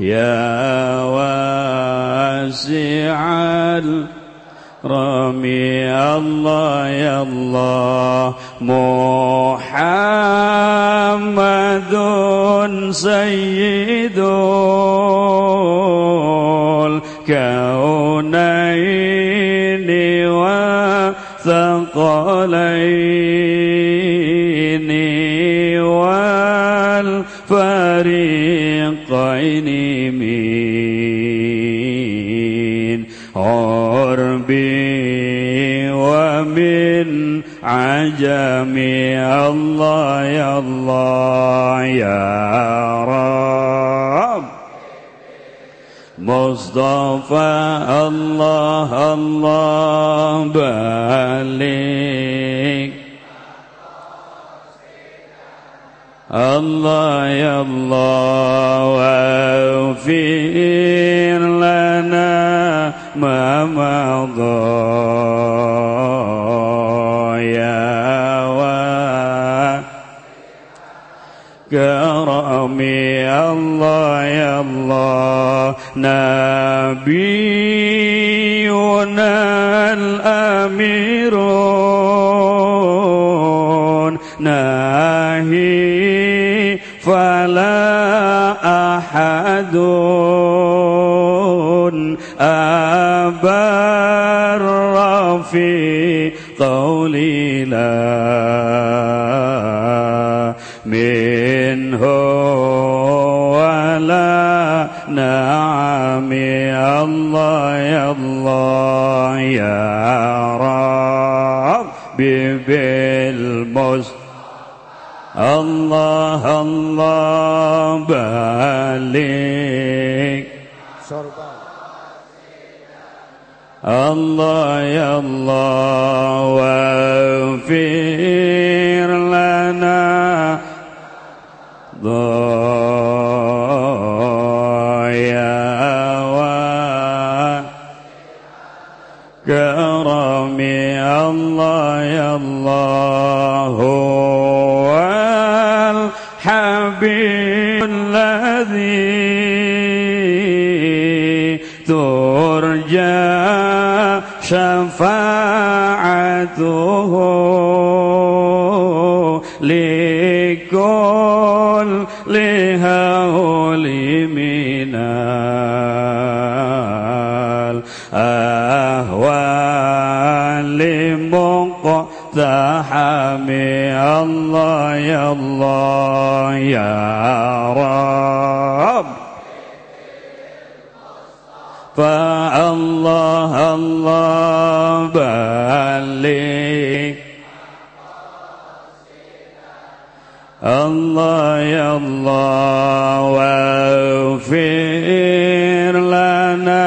يا واسع رامي الله يا الله محمد سيد الكونين وثقلين والفريقين من عربي ومن عجمي الله يا الله يا رب. مصطفى الله الله بلغ الله يا الله واغفر لنا ما مضى كرمي الله يا الله نبينا الأميرون ناهي فلا أحد أبر في قولي لا منه. نعم يا الله يا الله يا رب بالمس. الله الله بلغ الله يا الله واغفر لنا. ضايا شفاعته لكل لهول من الأهوال. مقتحم. الله يا الله يا رب. فالله الله بلغ. الله يا الله واغفر لنا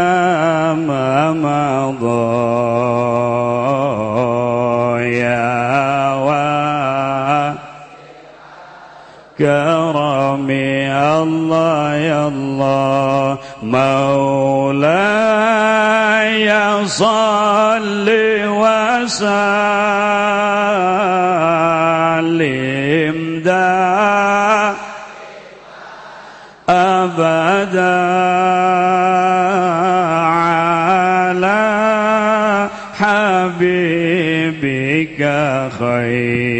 ما مضى. يا الله يا الله. مولاي صل وسلم دا أبدا على حبيبك خير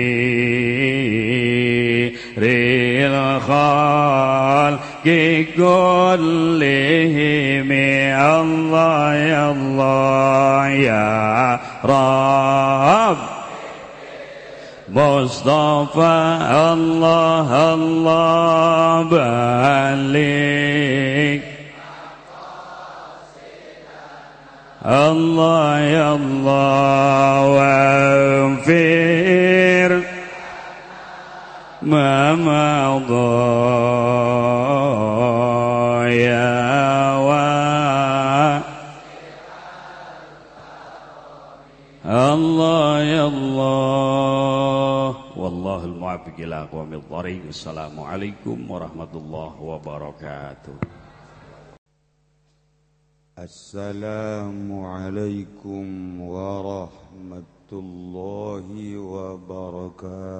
الخلق كلهم الله يا الله يا رب مصطفى الله الله بلغ الله يا الله واغفر ما مضى الموفق إلى أقوام الطريق السلام عليكم ورحمة الله وبركاته السلام عليكم ورحمة الله وبركاته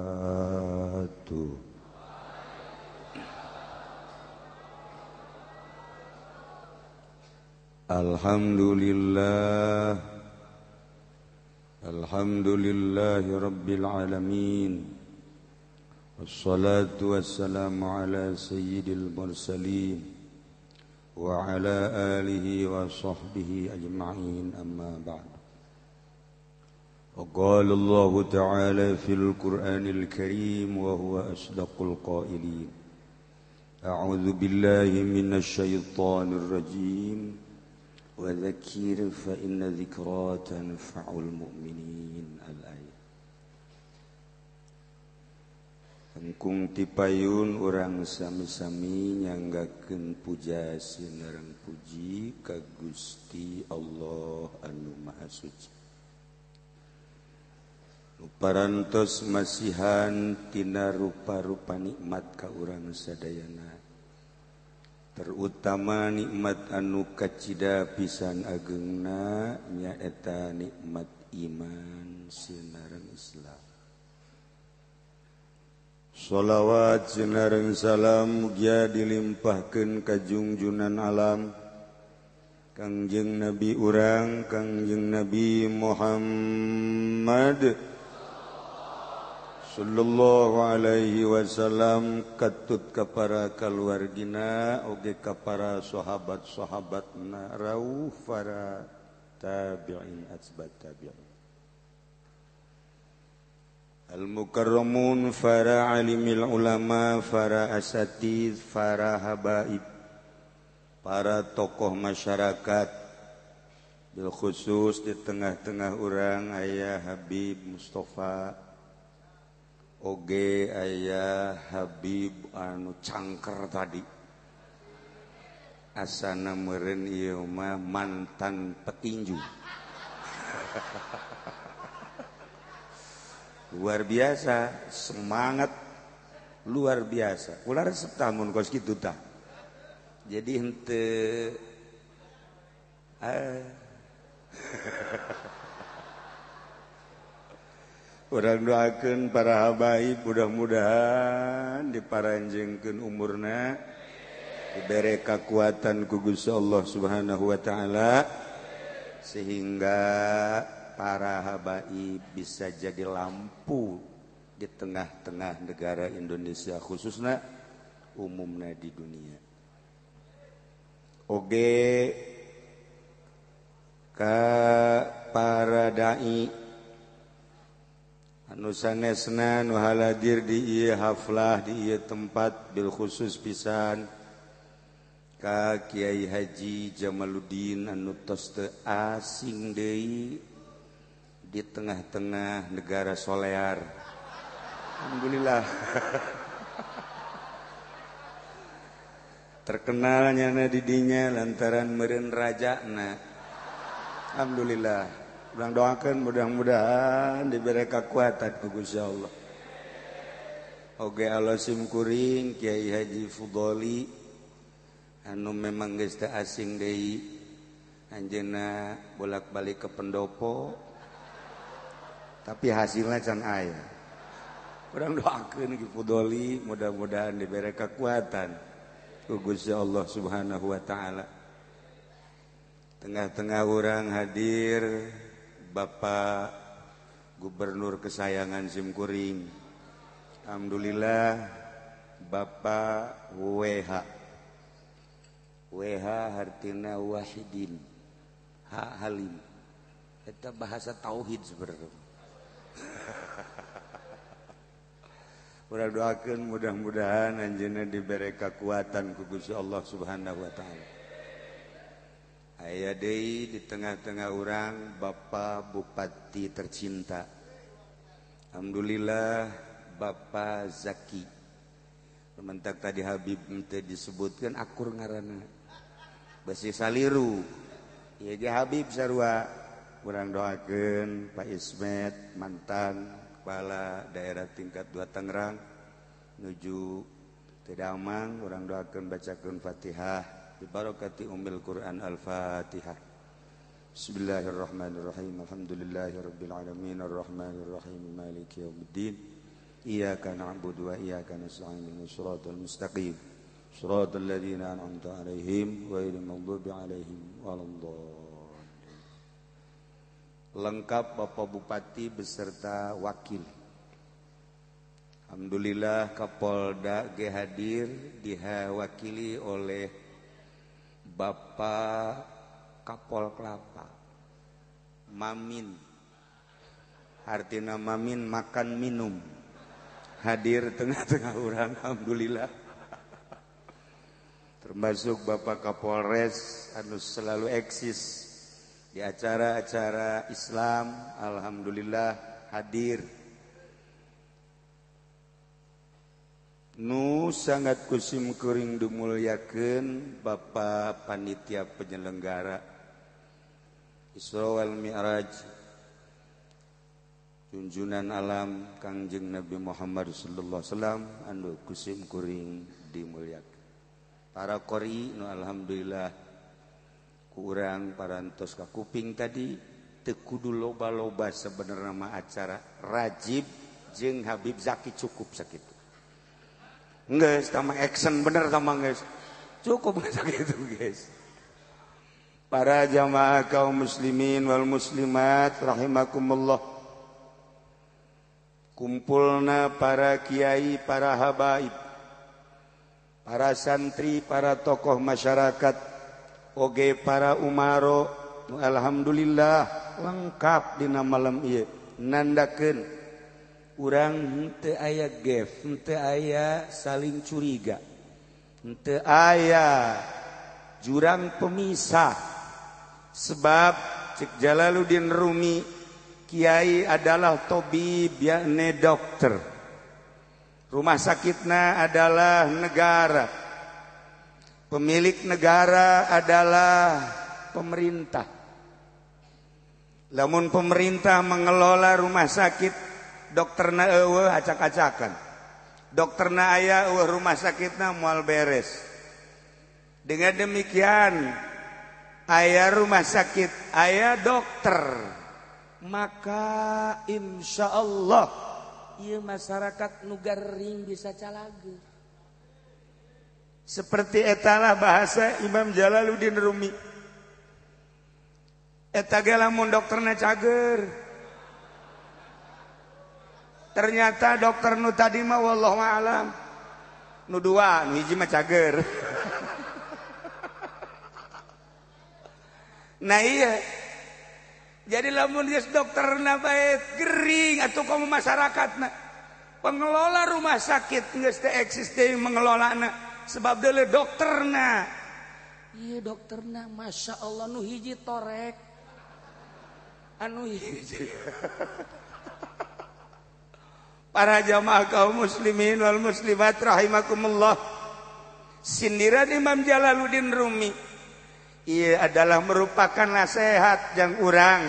الحمد لله الحمد لله رب العالمين والصلاة والسلام على سيد المرسلين وعلى آله وصحبه أجمعين أما بعد. وقال الله تعالى في القرآن الكريم وهو أصدق القائلين أعوذ بالله من الشيطان الرجيم وذكر فإن ذكرى تنفع المؤمنين. Hengkung tipayun orang sami-sami nyanggakeun puja sinareng puji ka Gusti Allah anu Maha Suci. Luparantos masihan tina rupa-rupa nikmat ka urang sadayana. Terutama nikmat anu kacida pisan agengna nyaeta nikmat iman sinareng Islam. sholawat Sinareng salam mugia dilimpahkeun ka junjunan alam. Kangjeng Nabi urang Kangjeng Nabi Muhammad Sallallahu Alaihi Wasallam katut ka para kaluargina oge ka para sahabat-sahabatna rauf para tabi'in asbat tabi'in. Al-mukarramun para alimil ulama, para asatid, para habaib, para tokoh masyarakat, bil khusus di tengah-tengah orang ayah Habib Mustafa. Oge ayah Habib anu cangker tadi. Asana meren ieu mah mantan petinju. luar biasa semangat. Luar biasa. Ulah resep tamun kos kitu tah. Jadi hente ah. Orang doakan para habaib mudah-mudahan diparanjengkeun umurna. Diberi kekuatan ku Gusti Allah Subhanahu wa taala. Sehingga para habaib bisa jadi lampu di tengah-tengah negara Indonesia khususnya umumnya di dunia. Oge ka para dai anu sanesna nu haladir di ieu haflah di ieu tempat bil khusus pisan ka Kiai Haji Jamaluddin anu tos teu asing deui. di tengah-tengah negara solear. Alhamdulillah. Terkenalnya na didinya lantaran meren raja na. Alhamdulillah. Ulang doakan mudah-mudahan diberi kekuatan ku Gusti Allah. Oke Allah simkuring Kiai Haji Fudoli. Anu memang geus asing deui. Anjeunna bolak-balik ke pendopo. Tapi hasilnya can aya urang doakeun ki Fudoli mudah-mudahan diberi kekuatan ku Gusti Allah Subhanahu wa taala. Tengah-tengah orang hadir Bapak Gubernur kesayangan Simkuring. Alhamdulillah Bapak WH WH Hartina Wahidin Hak Halim. Itu bahasa tauhid sebenarnya udah doakan mudah-mudahan Anjena diberi kekuatan kugus Allah subhanahu Wa Ta'ala. Aya Dei di tengah-tengah orang Bapak Bupati tercinta. Alhamdulillah Bapak Zaki. Mentak tadi Habib ente disebutkan akur ngarana. Basi saliru. Ya Habib Sarwa Urang doakeun Pak Ismet mantan kepala daerah tingkat 2 Tangerang menuju Tedamang orang doakeun bacakeun Fatihah ببركة أم القرآن الفاتحة بسم الله الرحمن الرحيم الحمد لله رب العالمين الرحمن الرحيم مالك يوم الدين إياك نعبد وإياك نستعين من الصراط المستقيم صراط الذين أنعمت عليهم غير المغضوب عليهم ولا الضالين lengkap Bapak Bupati beserta wakil. Alhamdulillah Kapolda G hadir dihawakili oleh Bapak Kapol Kelapa Mamin. Artinya Mamin makan minum. Hadir tengah-tengah orang Alhamdulillah. Termasuk Bapak Kapolres anu selalu eksis di acara-acara Islam Alhamdulillah hadir. Nu sangat kusim Kuring Dumulyaken Bapak Panitia penyelenggara. Isra wal Mi'raj junjunan alam Kangjeng Nabi Muhammad sallallahu alaihi wasallam anu kusim kuring dimuliakeun para qori nu alhamdulillah kurang parantos ke kuping tadi tekudu loba-loba sebenarnya mah acara rajib jeng Habib Zaki cukup sakit nggak sama action bener sama nggak cukup sakit guys para jamaah kaum muslimin wal muslimat rahimakumullah. Kumpulna para kiai para habaib para santri para tokoh masyarakat Oge para Umaro. Alhamdulillah lengkap dina malam I nandaken urang aya gef aya saling curiga. Ente aya jurang pemisah. Sebab cek Jalaluddin Rumi Kiai adalah tabib yakni dokter. Rumah sakitnya adalah negara. Pemilik negara adalah pemerintah. Namun pemerintah mengelola rumah sakit, dokterna eueuh acak-acakan. Dokterna aya eueuh rumah sakitna moal beres. Dengan demikian, aya rumah sakit, aya dokter. Maka insya Allah, iya masyarakat nugaring bisa calagu. seperti etalah bahasa Imam Jalaluddin Rumi. Etagalamun dokternya cager. Ternyata dokter nu tadi mah wallahu alam. Nu dua nu hiji mah cager. Nah iya. Jadi lamun geus dokter na bae gering atuh kamu masyarakatna pengelola rumah sakit geus teh eksis deui mengelolana sebab dulu dokter na iya dokter na masya Allah nu hiji torek. Anu hiji. Para jamaah kaum muslimin wal muslimat rahimakumullah. Sindiran Imam Jalaluddin Rumi. Iya adalah merupakan nasihat yang urang.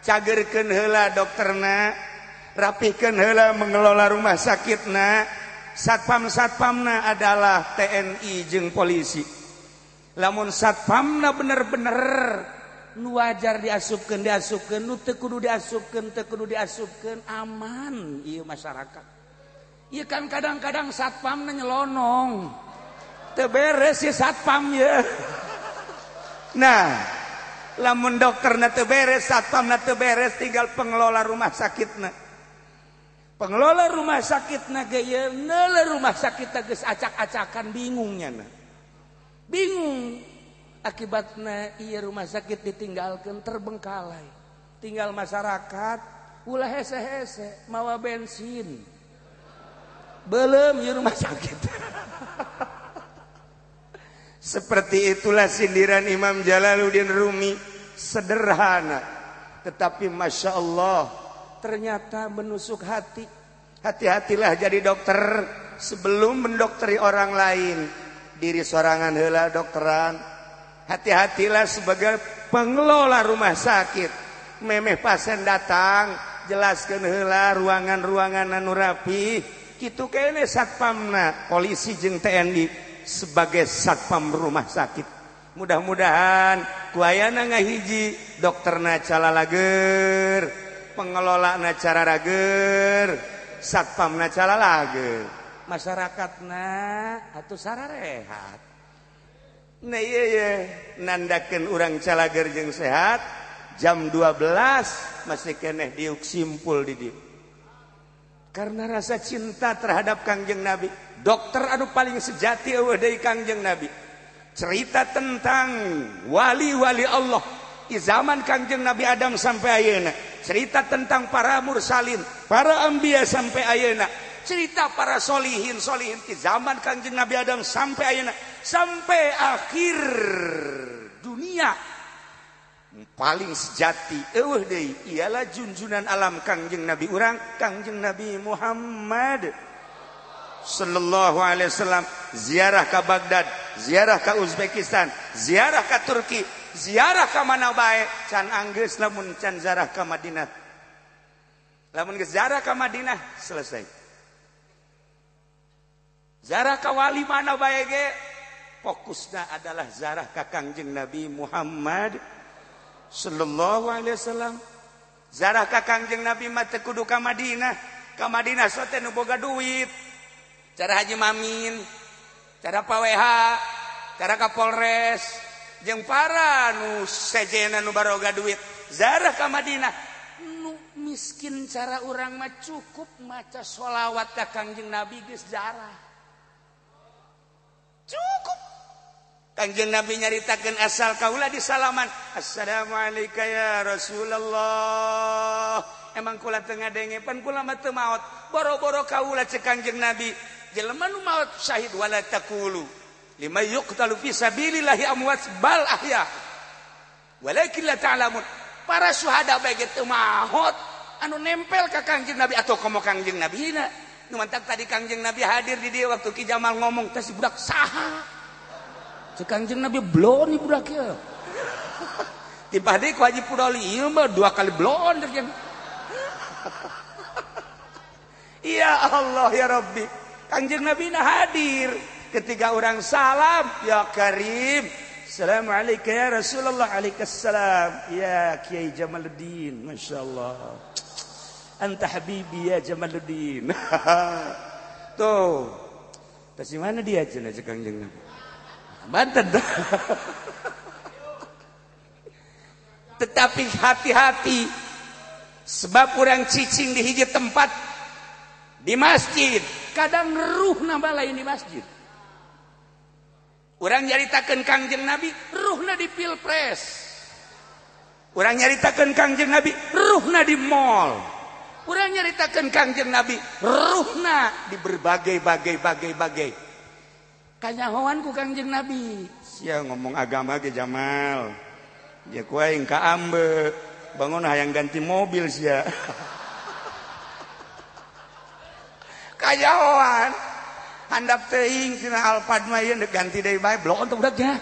Cagerkan hela dokterna rapihkan hela mengelola rumah sakitna. satpam-satpamna adalah TNI jeung polisi. Lamun satpamna bener-bener nu wajar diasupkan diasupkan nu teu kudu diasupkan teu kudu diasupkan aman ieu masyarakat. Ieu kan kadang-kadang satpamna nyelonong. Teu beres ya satpam ya nah lamun dokterna teu beres satpamna teu beres tinggal pengelola rumah sakitna. pengelola rumah sakit nagaya nele rumah sakit teges acak-acakan bingungnya nah. bingung akibatnya ia rumah sakit ditinggalkan terbengkalai. Tinggal masyarakat ulah hese-hese mawa bensin. Belum di rumah sakit. Seperti itulah sindiran Imam Jalaluddin Rumi sederhana tetapi Masya Allah ternyata menusuk hati. Hati-hatilah jadi dokter sebelum mendokteri orang lain. Diri sorangan hela dokteran. Hati-hatilah sebagai pengelola rumah sakit. Memeh pasien datang, jelaskan hela ruangan-ruangan anu rapi. Kene satpamna polisi jeng TNI sebagai satpam rumah sakit. Mudah-mudahan kuayana ngahiji dokterna calalager pengelola nacara rager satpam nacara lager. Masyarakat na atau sararehat nah iya iya. Nandakan orang calager jeng sehat jam 12 masih keneh diuk simpul di diuk karena rasa cinta terhadap Kangjeng Nabi. Dokter aduh paling sejati wadai Kangjeng Nabi. Cerita tentang wali-wali Allah. di zaman Kangjeng Nabi Adam sampai ayeuna cerita tentang para mursalin para ambia sampai ayeuna cerita para solihin solihin di zaman Kanjeng Nabi Adam sampai ayeuna sampai akhir dunia. Paling sejati eueuh deui ialah junjunan alam Kanjeng Nabi urang Kanjeng Nabi Muhammad sallallahu Alaihi Wasallam. Ziarah ke Baghdad ziarah ke Uzbekistan ziarah ke Turki ziarah ka mana baik can anggeus lamun can ziarah ka Madinah. Lamun geus ziarah ka Madinah selesai. Ziarah ka wali mana baik ge? Fokusnya adalah ziarah ka Kangjeng Nabi Muhammad sallallahu alaihi wasallam. Ziarah ka Kangjeng Nabi mah teu kudu ka Madinah. Ka Madinah sote nu boga duit. Cara haji mamin cara paweha cara kapolres. jeung para nu sejena nu baroga duit. Zarah ka Madinah. Nu miskin cara urang mah cukup maca sholawat ka Kangjeng Nabi geus zarah. Cukup. Kangjeng Nabi nyaritakeun asal kaula di salaman. Assalamualaikum ya Rasulullah. Emang kula tengah denge pan kula mah teu maot. Boro-boro kaula cek Kangjeng Nabi. Jelema nu maot syahid wala takulu lima yuqtalu fi sabilillahi amwat bal ahya. Walakin la ta'lamun. Para syuhada bae teu maot anu nempel ka Kanjeng Nabi atau komo Kanjeng Nabi na. Mantap tadi Kangjeng Nabi hadir di dia waktu Ki Jamal ngomong tes budak saha? Si Kangjeng Nabi blon nih budak ya. Tiba deh ku Haji Pudoli iya mah dua kali blon terjeng Iya Allah ya Rabbi. Kangjeng Nabi hadir ketika orang salam ya Karim Assalamualaikum ya Rasulullah Alaikassalam Ya Kiai Jamaluddin Masya Allah anta habibi ya Jamaluddin. Tuh. Terus mana dia cina cekang jeng banten tetapi hati-hati sebab kurang cicing di hiji tempat di masjid. Kadang ruh lain di masjid orang nyaritakan Kangjeng Nabi ruhna di Pilpres. Orang nyaritakan Kangjeng Nabi ruhna di mall. Orang nyaritakan Kangjeng Nabi ruhna di berbagai-bagai-bagai-bagai kanyahoan ku Kangjeng Nabi. Sia ngomong agama ke Jamal. Ya kuaing ka ambe. Bangun hayang ganti mobil sia. Kanyahoan. Handap teing sina Alphard mah ieu ganti deui bae blok untuk udahnya.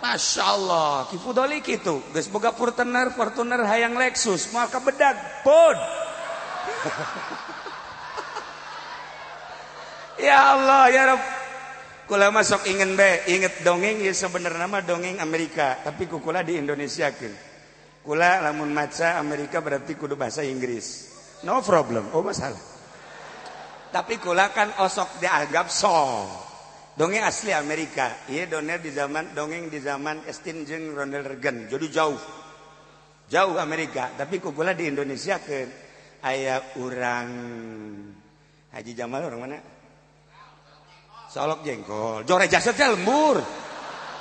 Masya Allah, kifudoli gitu. Geus boga Fortuner, Fortuner hayang Lexus, mau bedag, pun. ya Allah ya Rob kula masuk ingin be inget dongeng ya sebenarnya mah dongeng Amerika tapi kukula di Indonesia kan kula lamun maca Amerika berarti kudu bahasa Inggris no problem oh masalah tapi kula kan osok dianggap so dongeng asli Amerika. Iya dongeng di zaman dongeng di zaman Estin jeng Ronald Reagan. Jadi jauh. Jauh Amerika. Tapi kukula di Indonesia kan ayah orang Haji Jamal orang mana? Solok jengkol. Jore jasad lembur.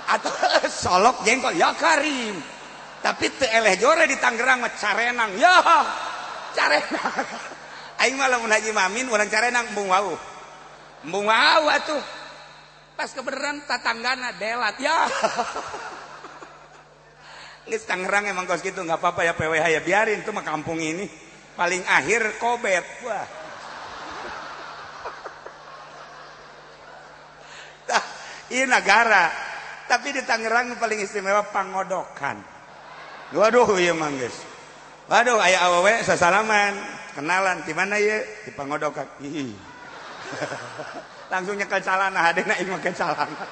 Atau solok jengkol. Ya Karim. Tapi te eleh jore di Tangerang mah carenang. Ya carenang aing mah lamun Haji Mamin orang carenang embung wau. Embung wau atuh. Pas kebenaran tatanggana delat ya. Geus Tangerang emang kos gitu nggak apa-apa ya PWH ya biarin tuh mah kampung ini. Paling akhir kobet wah. Nah, ini negara tapi di Tangerang paling istimewa pangodokan. Waduh iya manggis waduh ayah awewe sasalaman kenalan di mana ya? Di pangodokan. Ih. langsung nyekel calana hadena ingin makan calana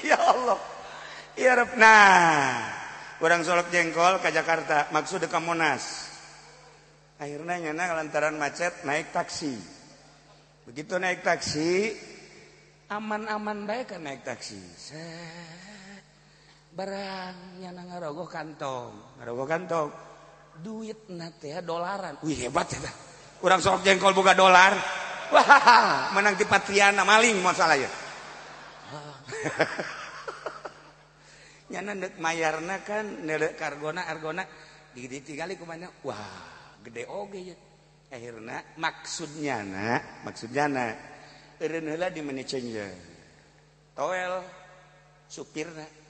ya Allah. Ya Rab. Nah orang solok jengkol ke Jakarta maksud ke Monas. Akhirnya nyana lantaran macet naik taksi. Begitu naik taksi aman-aman baik kan naik taksi. Barangnya na ngarogoh kantong. Ngarogoh kantong duit natea dolaran. Wih hebat ya kurang sok jengkol buka dolar. Wah menang di Patriana maling masalah ya. Nyana dek mayarna kan nelek kargona argona digede kali kumana. Wah gede oge ya. Akhirnya maksudnya na maksudnya na eureun heula di menicenjeun toel supirna.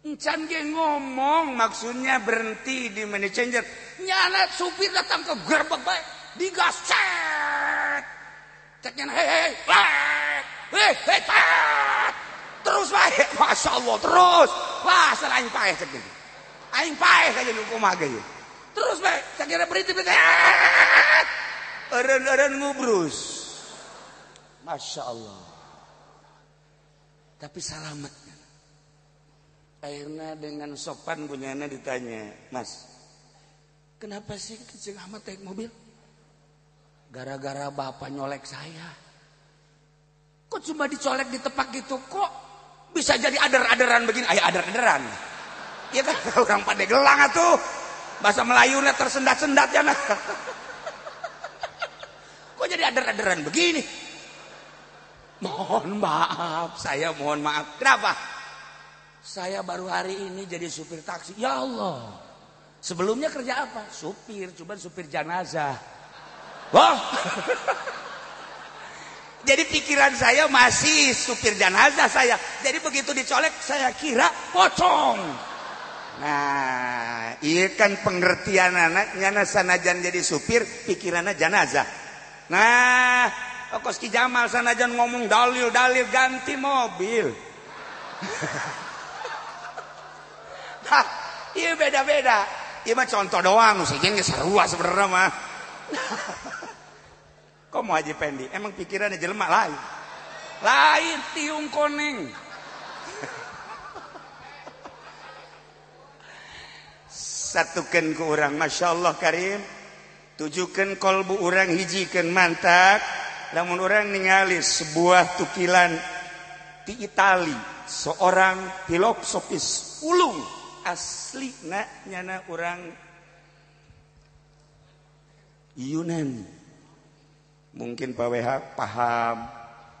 Encan ge ngomong maksudnya berhenti di money changer. Nyala supir datang ke gerbang baik. Digas cet. Ceknya hei hei. Hei hei cet. Terus baik. Masya Allah terus. Wah salah aing paeh ceknya. Aing paeh aja nu kumaha ge. Terus baik. Ceknya berhenti berhenti. Eren-eren ngubrus. Masya Allah. Tapi selamat akhirnya dengan sopan punyanya ditanya mas kenapa sih kecil amat naik mobil? Gara-gara bapak nyolek saya. Kok cuma dicolek di tepak gitu? Kok bisa jadi adar-adaran begini? Ayo adar-adaran. Ya kan? Orang pada gelang tuh bahasa Melayunya tersendat-sendat ya nah kok jadi adar-adaran begini? Mohon maaf saya mohon maaf. Kenapa saya baru hari ini jadi supir taksi. Ya Allah. Sebelumnya kerja apa? Supir, cuma supir jenazah. Wah. jadi pikiran saya masih supir jenazah saya. Jadi begitu dicolek saya kira pocong. Nah, iya kan pengertian anaknya sanajan jadi supir, pikirannya jenazah. Nah, Koski Jamal sanajan ngomong dalil-dalil ganti mobil. iya beda-beda. Iya mah contoh doang nusikin ge sarua sebenarnya mah. Kok mau Haji Pendi emang pikirannya jelema lain? Lain tiung koneng. Satukan ke orang Masya Allah Karim. Tujukan kolbu orang hijikan mantak. Namun orang ningali sebuah tukilan di Itali. Seorang filosofis ulung asli nak nyana orang Yunan mungkin Pak WH paham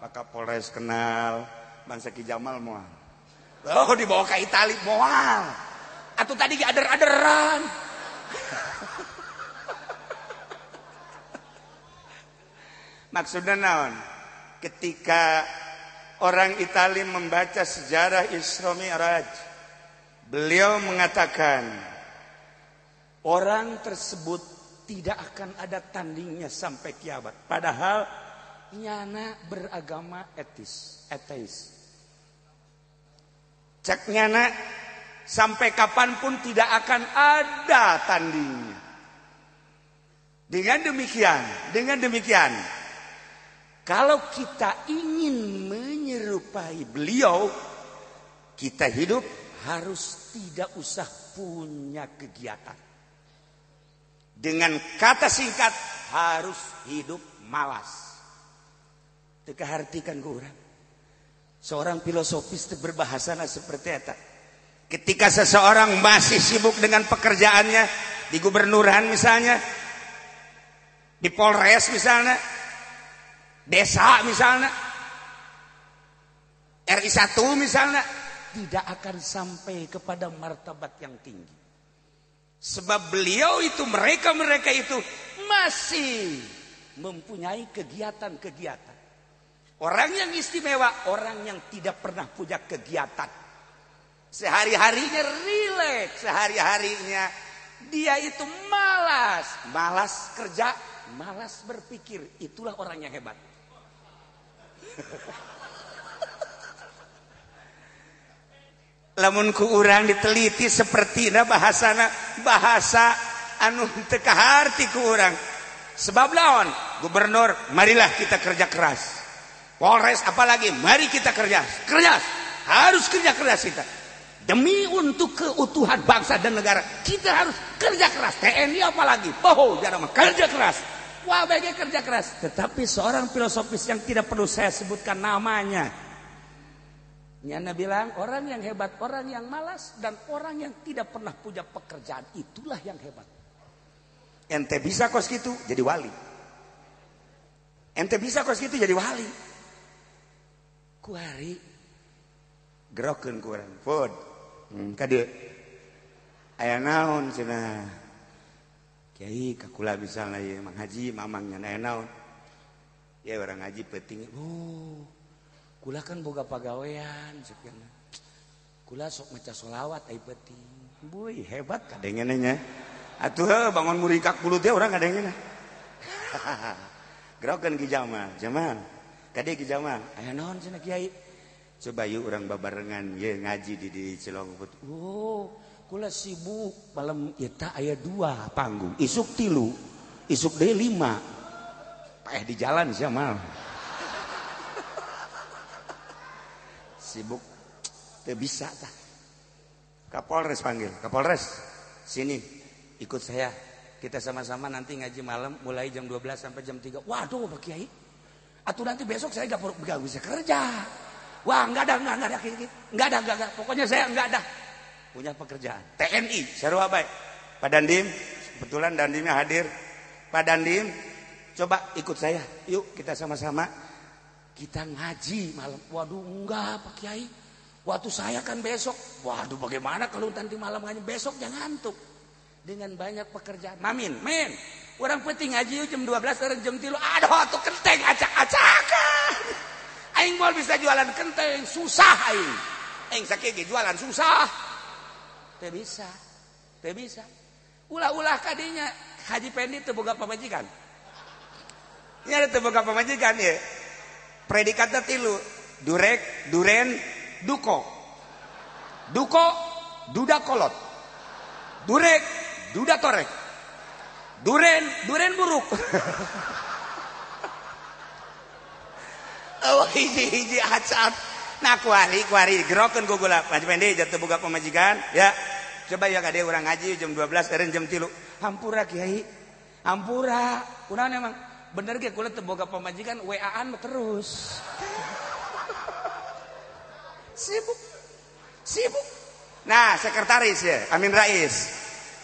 Pak Kapolres kenal Bangsa Ki Jamal mual oh dibawa ke Itali mual atau tadi ader-aderan maksudnya naon? Ketika orang Itali membaca sejarah Isra Mi'raj Beliau mengatakan orang tersebut tidak akan ada tandingnya sampai kiamat. Padahal nyana beragama etis, etis. Cek nyana sampai kapan pun tidak akan ada tandingnya. Dengan demikian, dengan demikian, kalau kita ingin menyerupai beliau, kita hidup harus tidak usah punya kegiatan. Dengan kata singkat harus hidup malas. Teka hartikan orang. Seorang filosofis berbahasa seperti itu. Ketika seseorang masih sibuk dengan pekerjaannya di gubernuran misalnya, di Polres misalnya, desa misalnya, RI1 misalnya, tidak akan sampai kepada martabat yang tinggi. Sebab beliau itu, mereka-mereka itu masih mempunyai kegiatan-kegiatan. Orang yang istimewa, orang yang tidak pernah punya kegiatan. Sehari-harinya rileks, sehari-harinya dia itu malas. Malas kerja, malas berpikir. Itulah orang yang hebat. lamun ku urang diteliti seperti na bahasana bahasa anu teka harti ku urang. Sebab lawan gubernur marilah kita kerja keras. Polres apalagi mari kita kerja keras. Harus kerja keras kita. Demi untuk keutuhan bangsa dan negara kita harus kerja keras. TNI apalagi boho jarang kerja keras. Wah kerja keras. Tetapi seorang filosofis yang tidak perlu saya sebutkan namanya Nyana bilang orang yang hebat, orang yang malas dan orang yang tidak pernah punya pekerjaan itulah yang hebat. Ente bisa kos gitu jadi wali. Ente bisa kos gitu jadi wali. Kuari gerokeun kurang. Fod. Hmm, kade. Aya naon cenah. Kiai kakula misalnya ya Mang Haji mamangnya aya naon. Ya orang ngaji penting. Oh, kula kan boga pagawean sukirna kula sok maca solawat ai penting. Boy hebat kadengennya nya atuh bangun murikak bulu teh urang kadengene gerakan ki jamal jamal. Kade ki jamal. Aya naon cenah kiai? Coba yuk urang babarengan ye ngaji di di Cilongkut oh kula sibuk. Malam eta aya dua panggung. Isuk tilu isuk deui lima. Paeh di jalan sia mal sibuk. Tidak bisa tak Kapolres panggil Kapolres. Sini ikut saya. Kita sama-sama nanti ngaji malam mulai jam 12 sampai jam 3 waduh Pak Kiai. Atau nanti besok saya gak, gak bisa kerja. Wah nggak ada nggak ada nggak ada nggak ada pokoknya saya nggak ada. Punya pekerjaan. TNI seru baik Pak Dandim kebetulan Dandimnya hadir. Pak Dandim coba ikut saya. Yuk kita sama-sama kita ngaji malam. Waduh enggak Pak Kiai. Waktu saya kan besok. Waduh bagaimana kalau nanti malam ngaji besok jangan ngantuk. Dengan banyak pekerjaan. Mamin, men. Orang penting ngaji jam 12 orang jam 3. Aduh tuh kenteng acak-acakan. Aing mau bisa jualan kenteng. Susah aing. Aing sakit jualan susah. Tidak bisa. Tidak bisa. Ulah-ulah kadinya. Haji Pendi terbuka pemajikan. Ini ada terbuka pemajikan ya predikatnya tilu. Durek duren duko. Duko duda kolot. Durek duda torek. Duren duren buruk. Oh hiji hiji acat nah kuari kuari gerokan gue gula. Pendek jatuh buka pemajikan ya. Coba ya kade orang ngaji jam 12 eren jam tilu. Hampura kiai. Hampura. Kurang emang bener gak kulit teboga pemajikan WA-an terus. Sibuk. Sibuk. Nah sekretaris ya Amin Rais.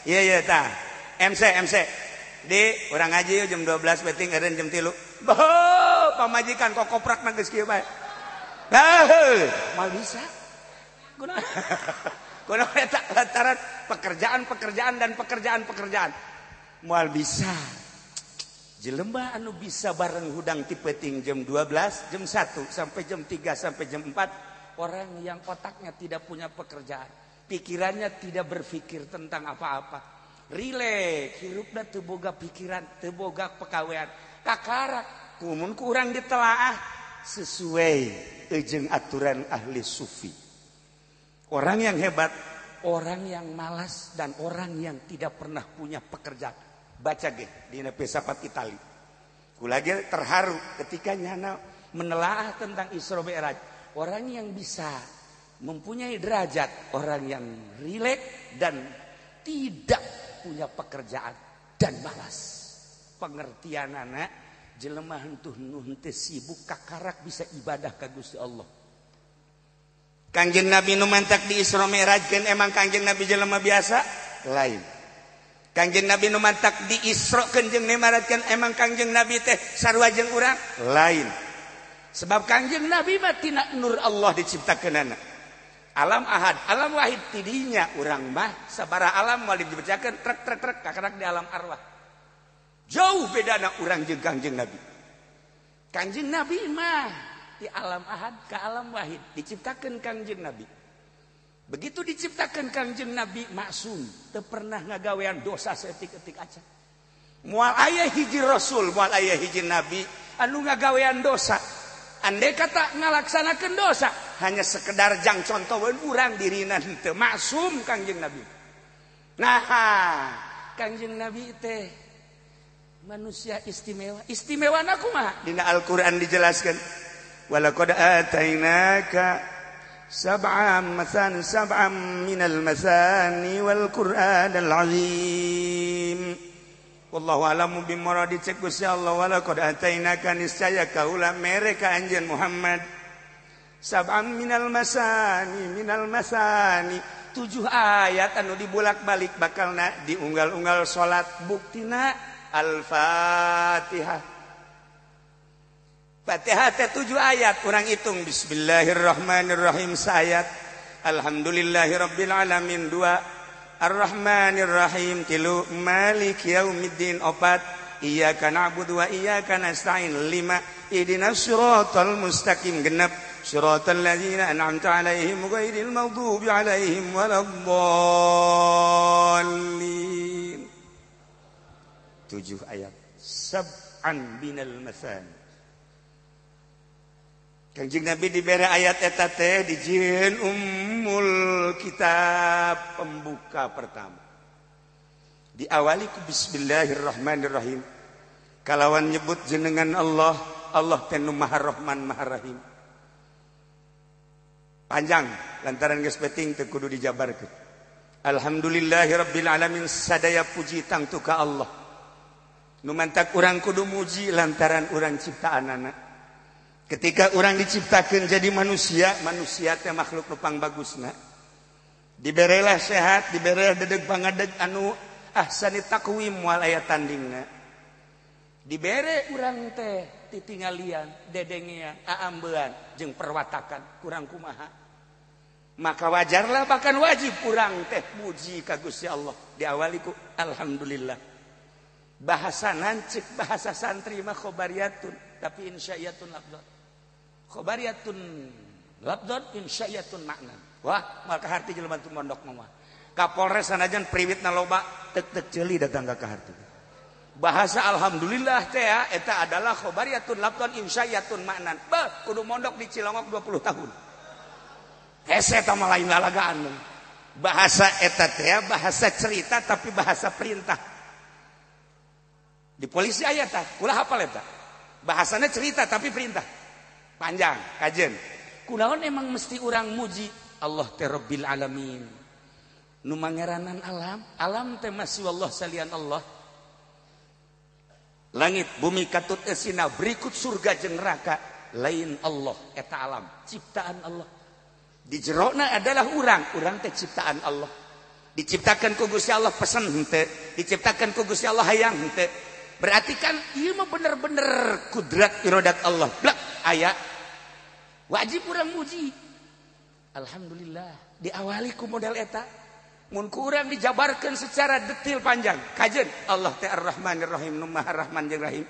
Iya iya ta. MC MC di orang ngaji jam 12 beting eren jam tilu. Bah pemajikan kok koprak nangis kieu bae. Bah mal bisa. Guna guna lantaran pekerjaan-pekerjaan dan pekerjaan-pekerjaan. Mal bisa jelema anu bisa bareng hudang tipeting jam 12 jam 1 sampai jam 3 sampai jam 4 orang yang otaknya tidak punya pekerjaan pikirannya tidak berpikir tentang apa-apa. Rileks hirupna teboga pikiran teboga pekawean. Kakarak kumun kurang ditelaah. Sesuai ejeng aturan ahli sufi. Orang yang hebat orang yang malas dan orang yang tidak pernah punya pekerjaan baca ge di filsafat Itali. Kulagi terharu ketika nyana menelaah tentang Isra Mi'raj. Orang yang bisa mempunyai derajat, orang yang rileks dan tidak punya pekerjaan dan malas. Pengertian anak jelema hentuh nuhun sibuk kakarak bisa ibadah ka Gusti Allah. Kanjeng Nabi nu mantak di Isra Mi'raj kan emang Kanjeng Nabi jelema biasa lain. Kangjeng Nabi nu mantak diisrokeun jeung nemaratkan emang kangjeng Nabi teh sarua jeung urang lain. Sebab kangjeng Nabi mah tina nur Allah diciptakeunana. Alam ahad, alam wahid tidinya urang mah sabara alam wali dibacakeun trek trek trek kakarak di alam arwah. Jauh bedana urang jeung kangjeng Nabi. Kangjeng Nabi mah di alam ahad ke alam wahid diciptakeun kangjeng Nabi. begitu diciptakan Kangjeng Nabi maksum ter pernah ngagawean dosa setik-ketik aja. Mual ayah hiji Rasul mual ayah hiji Nabi anu ngagawean dosa. Andai kata ngalaksanakan dosa hanya sekedar jang contohan urang dirinan teu maksum Kangjeng Nabi. Nah Kangjeng Nabi teh manusia istimewa. Istimewa naku mah dina Al-Qur'an dijelaskan walaqad atainaka سبعا مثاني سبعا من المثاني والقرآن العظيم والله أعلم بمراد cek Allah wala qad atainaka niscaya kaula mereka anjeun Muhammad sab'an minal masani minal masani tujuh ayat anu dibulak-balik bakal na diunggal-unggal salat buktina al-fatihah Fatihah teh tujuh ayat. Orang hitung. Bismillahirrahmanirrahim. Sayat. Alhamdulillahirobbilalamin dua. Ar-Rahmanirrahim. Tilu. Malik yaumiddin. Opat. Abu dua iya karena nasta'in. Lima. Idina suratul mustaqim. Genap suratul ladina an'amta 'alaihim ghairil maghdubi 'alaihim waladdallin. Tujuh ayat. Sab'an binal Masan Kanjing Nabi diberi ayat eta teh dijieun ummul kitab pembuka pertama. Diawali ku bismillahirrahmanirrahim. Kalawan nyebut jenengan Allah, Allah tenu Maha Rahman Maha Rahim. Panjang lantaran geus penting teu kudu dijabarkeun. Alhamdulillahirabbil alamin sadaya puji tangtu ka Allah. Numantak urang kudu muji lantaran urang ciptaan anak. ketika orang diciptakan jadi manusia manusia teh makhluk lupang bagus nah diberelah sehat diberlah dedeg banget anu ahsani takwim wal aya tanding dibere urang teh titinggalian dedengian aambean jeung perwatakan kurang kumaha. Maka wajarlah bahkan wajib kurang teh muji kagusya Allah. Diawaliku Alhamdulillah. Bahasa nancik bahasa santri mah khobariyatun tapi insya'iyatun abdul khobariyatun labdon insya'iyatun makna. Wah maka harti jelema tu mondok mah kapolres sanajan priwitna loba tek tek ceuli datang ka harti bahasa alhamdulillah teh eta adalah khobariyatun labdon insya'iyatun makna. Bah kudu mondok di Cilongok 20 tahun. Hese tama lain lalagaan bahasa eta teh bahasa cerita tapi bahasa perintah. Di polisi ayat tak kula hafal eta. Bahasanya cerita tapi perintah. panjang kajen. Kunaon emang mesti orang muji? Allah terbil alamin. Numangeranan alam. Alam teh masih Allah salian Allah. Langit bumi katut eh, esina berikut surga jeng neraka lain Allah eta alam. Ciptaan Allah. Di jerona adalah orang orang teh ciptaan Allah. Diciptakan ku Gusti Allah pesen henteu diciptakan ku Gusti Allah hayang henteu. berarti kan ieu mah bener-bener kudrat irodat Allah. Blak, aya wajib kurang muji. Alhamdulillah diawali ku modal eta. Mun kurang dijabarkan secara detil panjang. Kajen Allah teh ar-Rahmanir Rahim nu maha rahman jeung rahim.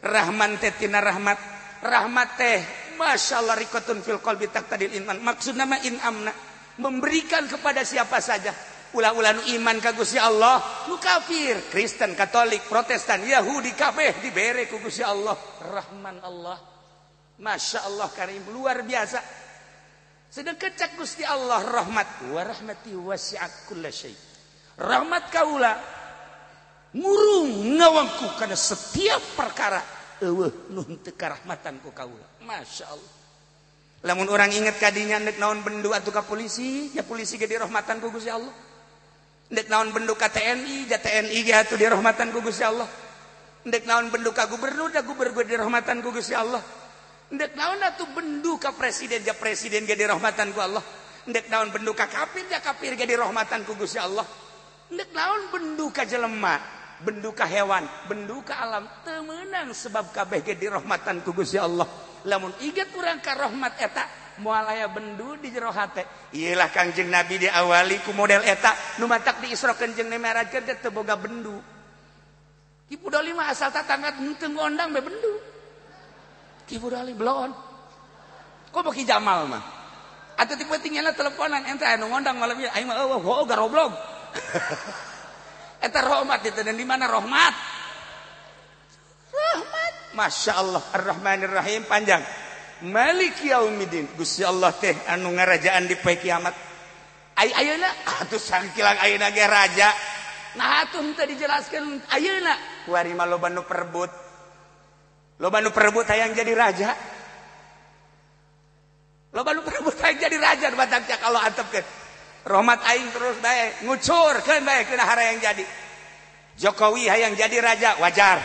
Rahman teh tina rahmat. Rahmat teh masyaallah rikatun fil qalbi taqtadil iman. Maksudna mah inamna memberikan kepada siapa saja. Ulah-ulah nu iman ka Gusti Allah nu kafir Kristen Katolik Protestan Yahudi kabeh dibere ku Gusti Allah rahman Allah Masya Allah karim luar biasa sedangkan cak Gusti Allah rahmat wa rahmati wasi'at kulla. Rahmat kaula ngurung ngawangku karena setiap perkara eueuh nuhun teu karahmatan ku kaula. Masya Allah. Lamun orang ingat kadinya nek naon bendu atuh ka polisi, ya polisi ge dirahmatan ku Gusti Allah. Ndek naon benduka TNI, ja TNI ge atuh dirahmatan ku Gusti Allah. Ndek naon benduka gubernur, ja gubernur dirahmatan ku Gusti Allah. Ndek naon atuh benduka presiden, ja presiden ge dirahmatan ku Allah. Ndek naon benduka kapir, ja kapir ge dirahmatan ku Gusti Allah. Ndek naon benduka jelema, benduka hewan, benduka alam teu meunang sebab kabeh ge dirahmatan ku Gusti Allah. Lamun iget urang ka rahmat eta mualaya bendu di jero hate. Iyalah kangjeng nabi diawali ku model eta. Nu matak diisra kenjeng nemerakeun teh teu boga bendu. Ki budali mah asal tatangga henteu ngondang be bendu. Ki budali belon kok bagi jamal mah? Atau tipe tinggalnya teleponan ente anu ngondang malam ini aing mah eueuh oh, oh, oh garoblog eta rahmat itu dan di mana rahmat rahmat masya Allah ar-Rahmanir Rahim panjang. Malik yaumidin Gusti Allah teh anu ngarajaan di poe kiamat. Ay ayeuna? Atuh sangkilang ayeuna ge raja. Nah atuh henteu dijelaskeun. Ayeuna? Kuari mah loba nu perebut. Loba nu perebut hayang jadi raja. Loba nu perebut hayang jadi raja batang cak kalau antepkeun rahmat aing terus bae ngucurkeun bae kana hayang jadi. Jokowi hayang jadi raja wajar.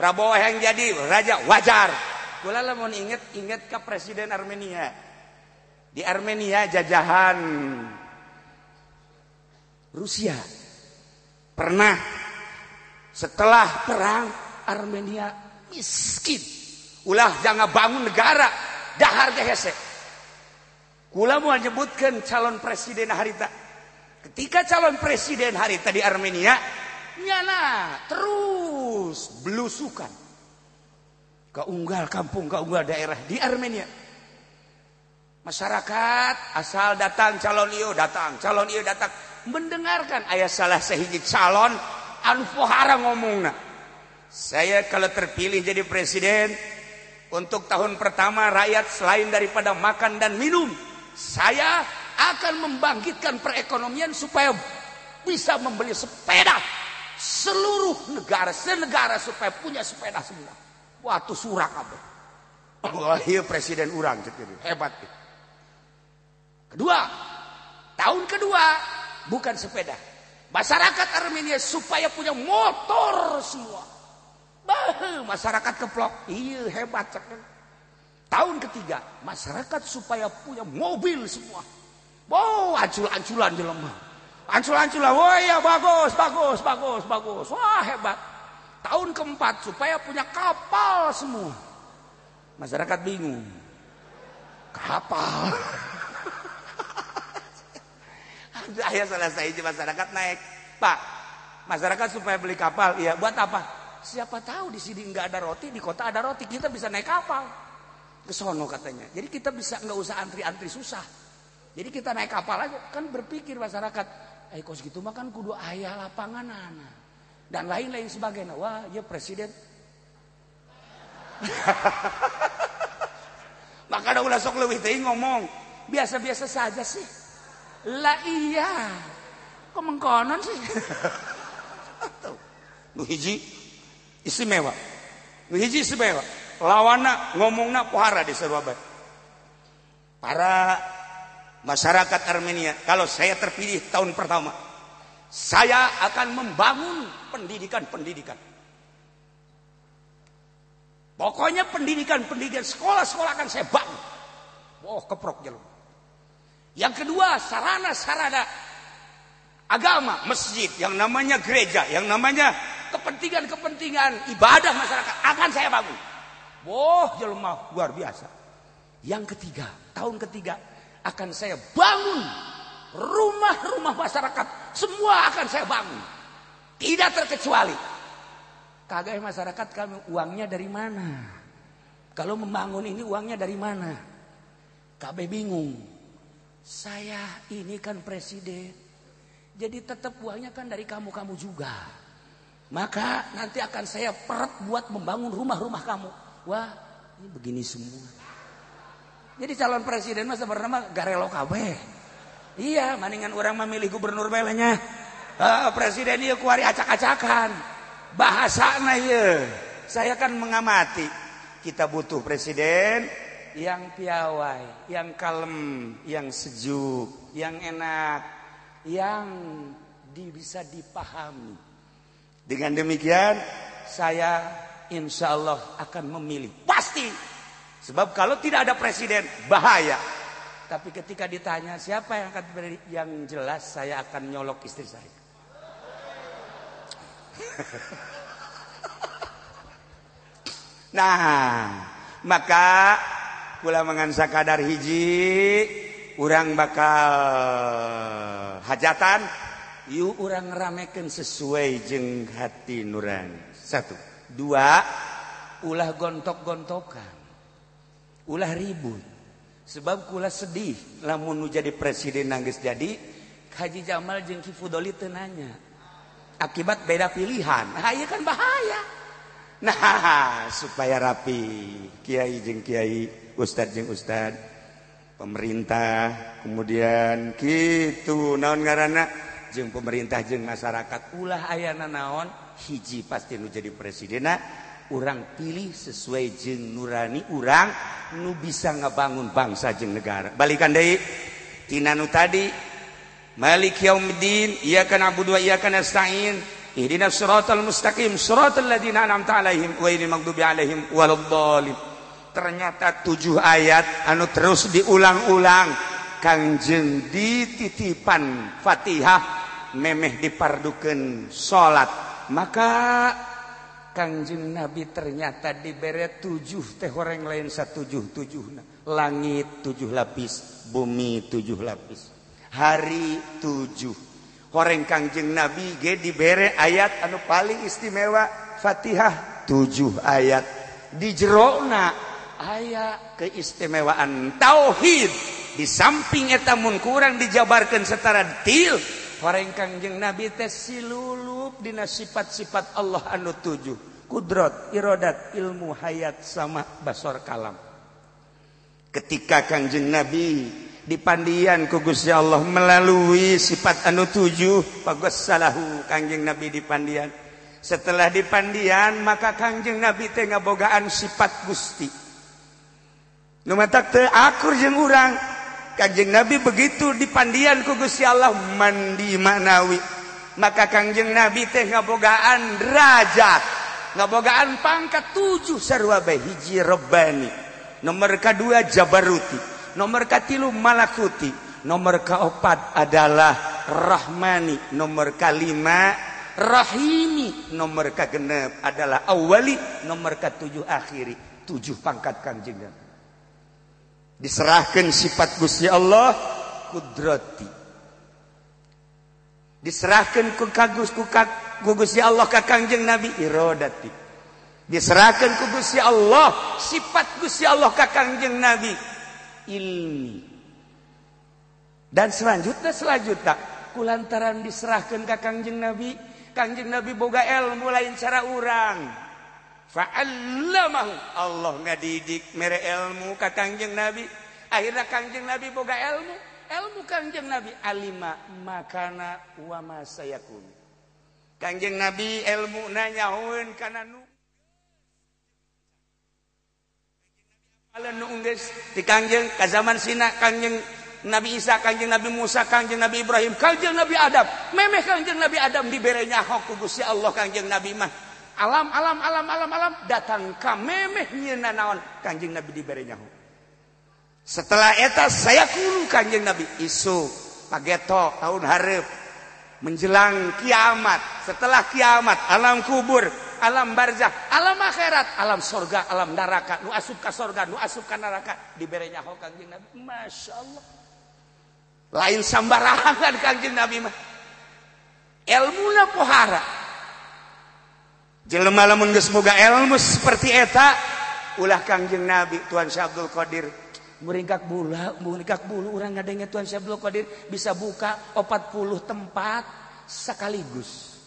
Prabowo hayang jadi raja wajar. Kula lamun inget inget ke presiden Armenia. di Armenia jajahan Rusia. Pernah setelah perang Armenia miskin. Ulah jangan bangun negara dahar gehese. Kula mau menyebutkan calon presiden harita. Ketika calon presiden harita di Armenia nyana terus belusukan ke unggal kampung ke unggal daerah di Armenia. Masyarakat asal datang calon iyo datang calon iyo datang. Mendengarkan ayat salah sehingga calon pohara ngomongna. Saya kalau terpilih jadi presiden untuk tahun pertama rakyat selain daripada makan dan minum saya akan membangkitkan perekonomian supaya bisa membeli sepeda seluruh negara senegara supaya punya sepeda semua waktu surak apa Wah, iya presiden urang hebat Kedua, tahun kedua bukan sepeda. Masyarakat Armenia supaya punya motor semua. Bah, masyarakat keplok, iya hebat. Tahun ketiga, masyarakat supaya punya mobil semua. Wow, ancul-anculan lemah. Ancul-anculan, wah ya bagus, bagus, bagus, bagus. Wah hebat. Tahun keempat supaya punya kapal semua. Masyarakat bingung. Kapal. saya selesai di masyarakat naik pak masyarakat supaya beli kapal iya buat apa siapa tahu di sini nggak ada roti di kota ada roti kita bisa naik kapal ke sono katanya jadi kita bisa nggak usah antri-antri susah jadi kita naik kapal aja kan berpikir masyarakat eh kos gitu mah kan kudu ayah lapangan anak dan lain-lain sebagainya wah ya presiden maka ada ulah sok leuwih ngomong biasa-biasa saja sih lah iya. Kok mengkonon sih? Nu hiji istimewa. Nu hiji istimewa. Lawana ngomongna pohara di Surabaya. Para masyarakat Armenia, kalau saya terpilih tahun pertama, saya akan membangun pendidikan-pendidikan. Pokoknya pendidikan-pendidikan sekolah-sekolah akan saya bangun. Oh, keprok jalur. Yang kedua, sarana-sarana agama, masjid, yang namanya gereja, yang namanya kepentingan-kepentingan ibadah masyarakat akan saya bangun. Wah, jelma luar biasa. Yang ketiga, tahun ketiga akan saya bangun rumah-rumah masyarakat, semua akan saya bangun. Tidak terkecuali. Kagak masyarakat kami uangnya dari mana? Kalau membangun ini uangnya dari mana? Kabe bingung. Saya ini kan presiden. Jadi tetap uangnya kan dari kamu-kamu juga. Maka nanti akan saya peret buat membangun rumah-rumah kamu. Wah, ini begini semua. Jadi calon presiden masa bernama Garelo KB. Iya, maningan orang memilih gubernur belanya. Uh, presiden iya kuari acak-acakan. Bahasa iya. Saya kan mengamati. Kita butuh presiden yang piawai, yang kalem, yang sejuk, yang enak, yang di, bisa dipahami. Dengan demikian, saya insya Allah akan memilih. Pasti. Sebab kalau tidak ada presiden, bahaya. Tapi ketika ditanya siapa yang akan beri, yang jelas saya akan nyolok istri saya. nah, maka mengansa kadar hiji kurang bakal hajatan. Y orang ramekan sesuai jeng hati nurang satu. Dua ulah gontok-gontokan. Ulah ribut sebab kula sedih lamun jadi presiden nangis jadi Haji Jamal jeung Ki Fudoli teu nanya. Akibat beda pilihan. Nah ieu kan bahaya. Nah supaya rapi. Kiai jeung kiai ustad jeung ustad pemerintah kemudian gitu naon ngaranna? Jeung pemerintah jeung masyarakat. Ulah ayana naon hiji pasti nu jadi presidenna orang pilih sesuai jeng nurani urang nu bisa ngebangun bangsa jeng negara. Balikan dari tinanu tadi Malik yaumiddin ia kan abudu wa ia kan astain ihdina siratal mustaqim siratal ladzina an'amta alaihim ghairil maghdubi alaihim waladhdallin ternyata tujuh ayat anu terus diulang-ulang kangjeng dititipan Fatihah memeh dipardukeun salat. Maka Kangjeng Nabi ternyata diberi tujuh teh orang lain satu tujuh langit tujuh lapis bumi tujuh lapis hari tujuh. Orang Kangjeng Nabi ge diberi ayat anu paling istimewa Fatihah tujuh ayat. Di jerona ayat keistimewaan tauhid. Di samping etamun kurang dijabarkan setara til warenkangjeng nabi teh silulup dina sifat-sifat Allah anu tujuh. Kudrat irodat ilmu hayat sama basor kalam. Ketika Kangjeng nabi dipandian ku Gusti Allah melalui sifat anu tujuh bagus salahu Kangjeng nabi dipandian. Setelah dipandian maka Kangjeng nabi teh ngabogaan sifat Gusti. Nu matak teu akur jeung urang. Kanjeng Nabi begitu dipandian ku Gusti Allah mandi manawi. Maka Kanjeng Nabi teh ngabogaan derajat, ngabogaan pangkat tujuh sarua bae hiji Rabbani, nomor kedua Jabaruti, nomor katilu Malakuti, nomor keempat adalah Rahmani, nomor kelima Rahimi, nomor kagenep adalah Awali, nomor ketujuh Akhiri, tujuh pangkat Kanjeng Nabi. diserahkan sifat Gusti Allah kudrati. Diserahkan ku kagus ku Gusti Allah ka Kangjeng Nabi iradati diserahkan ku Gusti Allah sifat Gusti Allah ka Kangjeng Nabi ilmi. Dan selanjutnya selanjutnya kulantaran diserahkan ka Kangjeng Nabi Kangjeng Nabi boga ilmu lain cara urang. Fa'allamahu Allah ngadidik mere ilmu ka Kangjeng Nabi. Akhirnya Kangjeng Nabi boga ilmu. Ilmu Kangjeng Nabi alima makana wa ma sayakun. Kangjeng Nabi ilmu nanyaun kana nu di kangjeng ka zaman Sina kangjeng Nabi Isa kangjeng Nabi Musa kangjeng Nabi Ibrahim kangjeng Nabi Adam memeh kangjeng Nabi Adam diberenya ku Gusti Allah kangjeng Nabi mah alam alam alam alam alam. Datang ka memeh nyina naon? Kanjeng nabi diberenyahu setelah eta saya kulu kanjeng nabi. Isu pageto tahun hareup. Menjelang kiamat. Setelah kiamat alam kubur alam barzah alam akhirat alam sorga alam neraka. Nu asup ka sorga nu asup ka neraka. Dibere nyaho kanjeng nabi. Masya Allah. Lain sambarangan kanjeng nabi mah. Ilmu pohara. jelema lamun geus moga ilmu seperti eta ulah Kangjeng Nabi Tuan Syekh Abdul Qadir. Muringkak bula muringkak bulu urang ngadenge Tuan Syekh Abdul Qadir bisa buka 40 tempat sekaligus.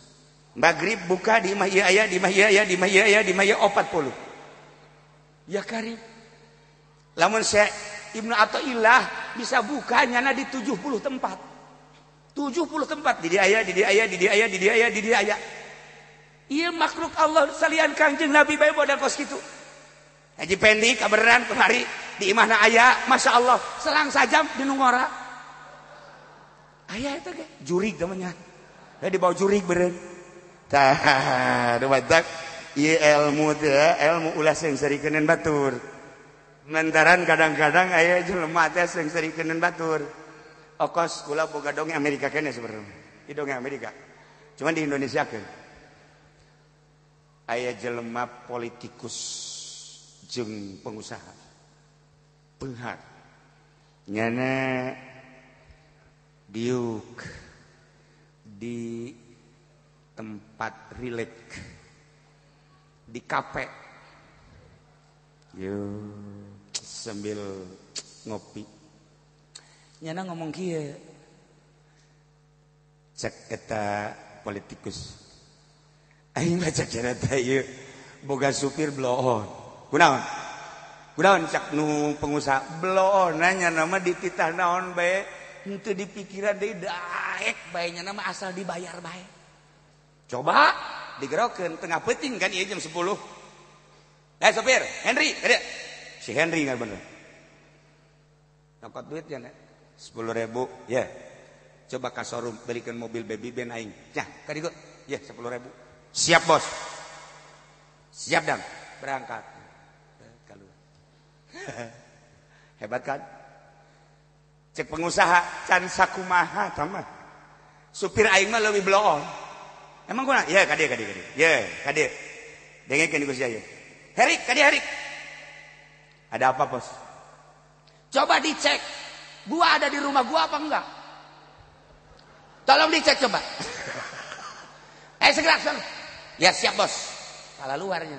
Maghrib buka di mah iya di mah iya di mah iya di mah iya 40 ya kari. Lamun Syekh Ibnu Athaillah bisa buka nyana di 70 tempat. 70 tempat di dia aya di dia aya di dia aya di dia aya di dia aya Iya makhluk Allah salian kangjeng Nabi bae modal kos kitu. Haji Pendi kaberan kemari di imahna aya, Masya Allah, selang sajam di Nungora. Aya itu ge, jurig namanya. Da di bawah jurig beren. Tah, dumatak ieu ilmu teh, ilmu ulah sing serikeun batur. Mentaran kadang-kadang aya jelema teh sing serikeun batur. Okos kula boga dongeng Amerika kene sebenarnya. Di dongeng Amerika. Cuman di Indonesia kan. ayah jelema politikus jeng pengusaha. Penghar. Nyana diuk di tempat rilek. Di kafe. Yo sambil ngopi. Nyana ngomong kia cek eta politikus. Aing baca cerita ieu boga supir bloon. Kunaon? Kunaon cak nu pengusaha bloon nanya nama dititah naon bae henteu dipikiran deui daek bae nya nama asal dibayar bae. Coba digerokeun tengah peting kan ieu jam 10. Eh supir, Henry, ada. Si Henry nggak bener. Nokot duitnya nek. Eh? Sepuluh ribu, ya. Yeah. Coba kasorum belikan mobil baby ben aing. Ya, kadigo. Ya, yeah, sepuluh ribu. Siap bos. Siap dan berangkat. Hebat kan? cek pengusaha can sakumaha tambah supir aing mah lebih blow emang gua ya kade kade kade ya kade dengekeun ku sia Herik kade Herik. Ada apa bos? Coba dicek. Gua ada di rumah gua apa enggak? Tolong dicek coba. Eh segera sana ya siap bos salah luarnya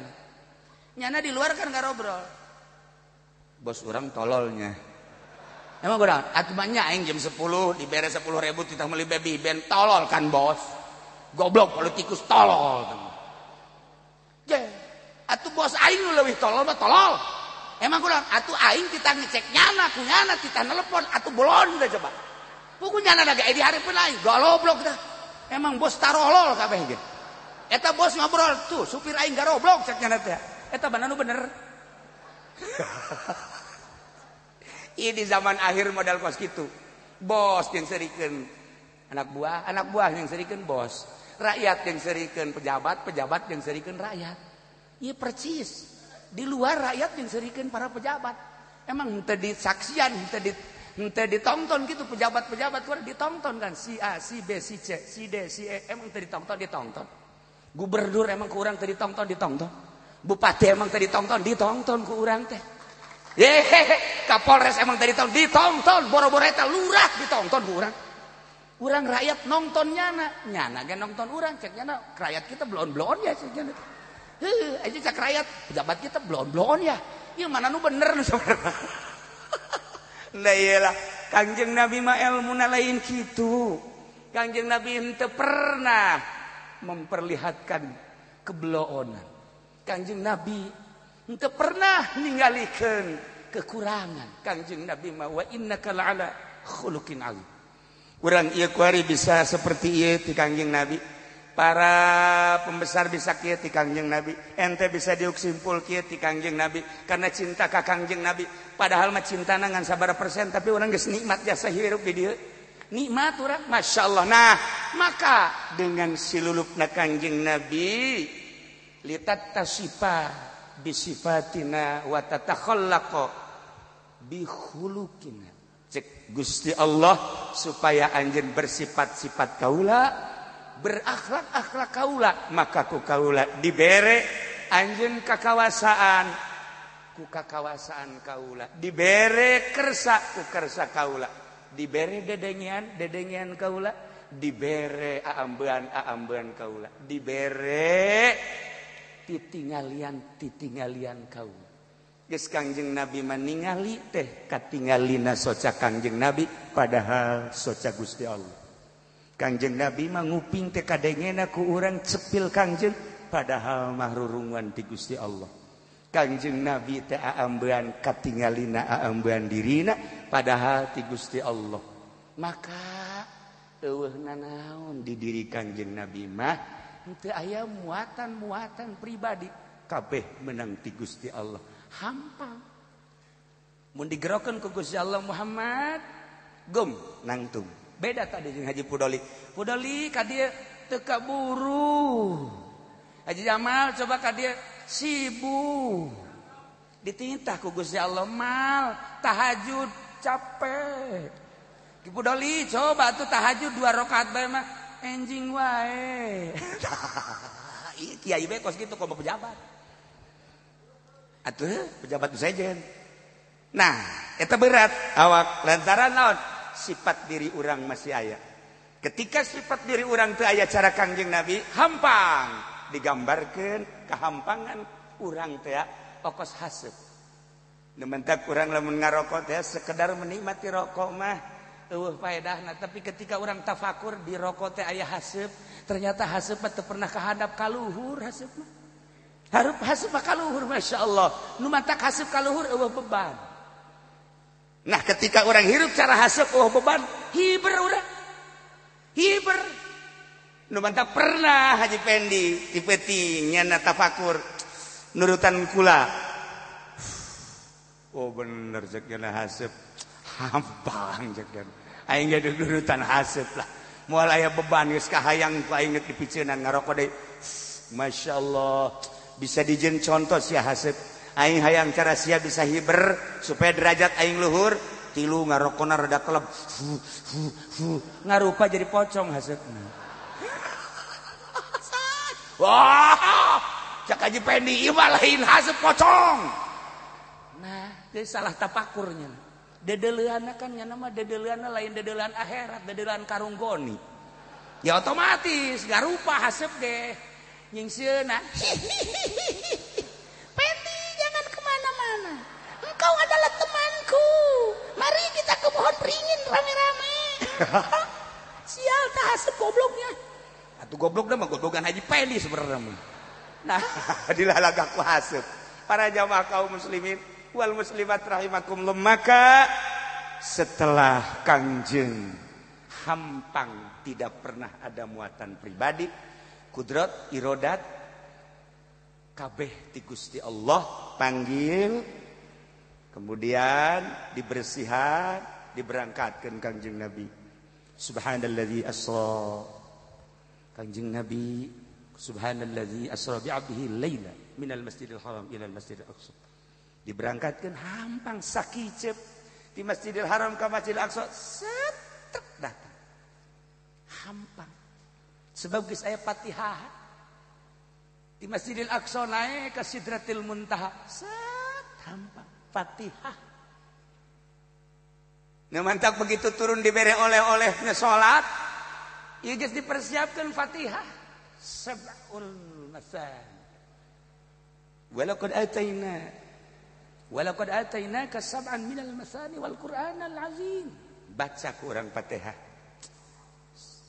nyana di luar kan nggak robrol bos orang tololnya Emang gue atuh banyak aing jam 10 dibere 10 ribu kita beli baby ben tolol kan bos. Goblok politikus tolol. Je, atuh bos aing lu lebih tolol mah tolol. Emang gue atuh aing kita ngecek nyana ku nyana kita nelpon atuh bolon udah coba. Buku nyana lagi di hari pun aing goblok dah. Emang bos tarolol kabeh ge. Eta bos ngobrol tuh supir aing garoblok cek nyana teh. Eta bener bener. di zaman akhir modal kos gitu bos yang serikan anak buah anak buah yang serikan bos. Rakyat yang serikan pejabat pejabat yang serikan rakyat. Iya percis di luar rakyat yang serikan para pejabat. Emang tadi saksian tadi ente ditonton gitu pejabat-pejabat kuat ditonton kan. Si A si B si C si D si E. Emang tadi ditonton ditonton gubernur emang kurang tadi tonton ditonton bupati emang tadi tonton ditonton ke orang teh Yehe, Kapolres emang tadi tahun ditonton, boro-boro eta lurah ditonton ku urang. Urang rakyat nonton nyana, nyana ge nonton urang cek nyana rakyat kita blon-blon ya cek nyana. Heuh, aja cek rakyat pejabat kita blon-blon ya. Ieu mana nu bener nu sabarna. Nah iyalah, Kangjeng Nabi mah elmuna lain kitu. Kangjeng Nabi henteu pernah memperlihatkan kebloonan. Kanjeng Nabi untuk pernah ninggalikan kekurangan. Kanjeng Nabi mawa inna kala'ala khulukin alim Orang iya kuari bisa seperti iya di kanjeng Nabi. Para pembesar bisa kia di kanjeng Nabi. Ente bisa diuksimpul kia di kanjeng Nabi karena cinta ke kanjeng Nabi. Padahal mah cinta nangan sabar persen tapi orang gak nikmat jasa hirup di dia nikmat urang Masya Allah nah maka dengan silulupna kanjeng Nabi litat tasifa bisifatina wa tatakhallaqa bihulukina. Cek Gusti Allah supaya anjen bersifat-sifat kaula berakhlak-akhlak kaula maka ku kaula dibere anjen kakawasaan. Ku kakawasaan kaula dibere kersa ku kersa kaula. dibere dedengian dedengian kaula. Dibere aambean aambean kaula. Dibere titingalian titingalian kaula. Geus Kangjeng Nabi meningali teh katingalina soca Kangjeng Nabi padahal soca Gusti Allah. Kangjeng Nabi manguping teh kadengena ku urang cepil Kangjeng padahal mahrurungan di Gusti Allah. Kangjeng Nabi teh aambean katingalina aambean dirina padahal ti Gusti Allah. Maka eueuh nanaon didirikan jeung Nabi mah? Henteu aya muatan-muatan pribadi. Kabeh menang ti Gusti Allah. Hampang mun digerokan ku Gusti Allah Muhammad? Gum nangtung. Beda tadi dengan Haji Pudoli. Pudoli ka dia teu kaburu. Haji Jamal coba ka dia sibuk ditintah ku Gusti Allah mal. Tahajud. capek Ibu Doli coba tuh tahajud dua rakaat bae mah enjing wae. Kiai bae kos gitu kok pejabat. Atuh pejabat sejen. Nah, itu berat awak lantaran naon? sifat diri orang masih ayah. Ketika sifat diri orang teu ayah cara Kangjeng Nabi hampang digambarkan kehampangan orang teh okos haseup. Nementak kurang lamun ngarokok teh sekedar menikmati rokok mah. Eueuh faedahna tapi ketika orang tafakur di rokok teh aya haseup ternyata haseup teh pernah kahadap ka luhur haseup mah. Harup haseup ka luhur masyaallah nu mantak haseup ka luhur eueuh beban. Nah ketika orang hirup cara haseup eueuh beban hiber urang. Hiber. Nu mantak pernah Haji Pendi tipe nyana tafakur nurutan kula. Oh bener jekna hasep hampang jekna. Aing jadi durutan hasep lah. Mual aya beban geus kahayang ku aing di piceunaan ngarokok deui. Masya Allah bisa dijen contoh sia hasep. Aing hayang cara sia bisa hiber supaya derajat aing luhur tilu ngarokona rada keleb. Ngarupa jadi pocong hasepna. Wah, cak aja pendi ima lain hasep pocong. Jadi salah tapakurnya. Dedelana kan ya nama dedelana lain dedelan akhirat, dedelan karunggoni. Ya otomatis, gak rupa hasep deh. Nyingsiena. Pendi jangan kemana-mana. Engkau adalah temanku. Mari kita ke pohon beringin rame-rame. Sial tak hasep gobloknya. Atuh goblok mah goblokan Haji Pendi sebenarnya. Nah, dilalaga ku hasep. Para jamaah kaum muslimin wal muslimat rahimakumullah maka setelah Kangjeng hampang tidak pernah ada muatan pribadi kudrat irodat kabeh ti Gusti Allah panggil kemudian dibersihan diberangkatkan Kangjeng Nabi. Subhanalladzi asra. Kangjeng Nabi subhanalladzi asra bi 'abdihi laila minal masjidil haram ila al masjidil aqsa diberangkatkan hampang sakicep. Di Masjidil Haram ke Masjidil Aqsa setek datang. Hampang. Sebab geus aya Fatihah. Di Masjidil Aqsa naik ke Sidratil Muntaha set hampang. Fatihah. Nah begitu turun diberi oleh-olehnya sholat Ya geus dipersiapkan Fatihah. Sab'ul masan Walaqad ataina Walaqad atainaka sab'an minal masani wal Qur'anal azim Baca ku orang Fatihah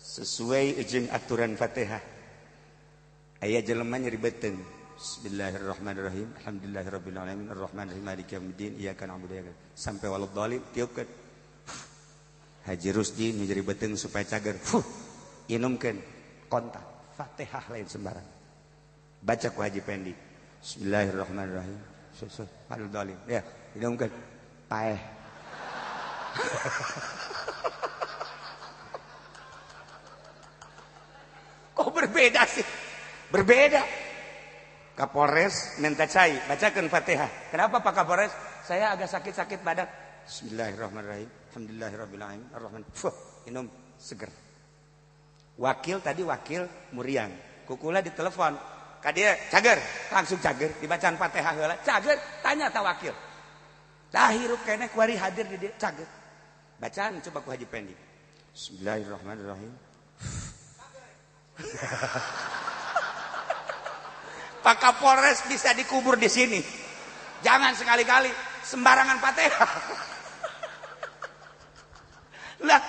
Sesuai ujung aturan Fatihah Ayat jelema nyeribeteun Bismillahirrahmanirrahim Alhamdulillahirabbil alamin arrahmanirrahim maliki yaumiddin iyyaka na'budu wa iyyaka sampai waladhdallin tiupkeun Haji Rusdi nyeri beteng supaya cager. Fuh, inumkeun kontak. Fatihah lain sembarang. Baca ku Haji Pendi. Bismillahirrahmanirrahim. Susu, padul dalim. Ya, inumkeun. Paeh. Kok berbeda sih? Berbeda. Kapolres minta cai, bacakan Fatihah. Kenapa Pak Kapolres? Saya agak sakit-sakit badan. Bismillahirrahmanirrahim. Alhamdulillahirrahmanirrahim. Ar-Rahman. Fuh, minum seger. Wakil tadi wakil Muriang. Kukula ditelepon. Kadia cager, langsung cager. Dibacaan Fatihah heula. Cager, tanya ta wakil. Dah hirup kene kuari hadir di dia cager. Bacaan coba ku Haji Pendi. Bismillahirrahmanirrahim. Pak Kapolres bisa dikubur di sini. Jangan sekali-kali sembarangan Fatihah. lah,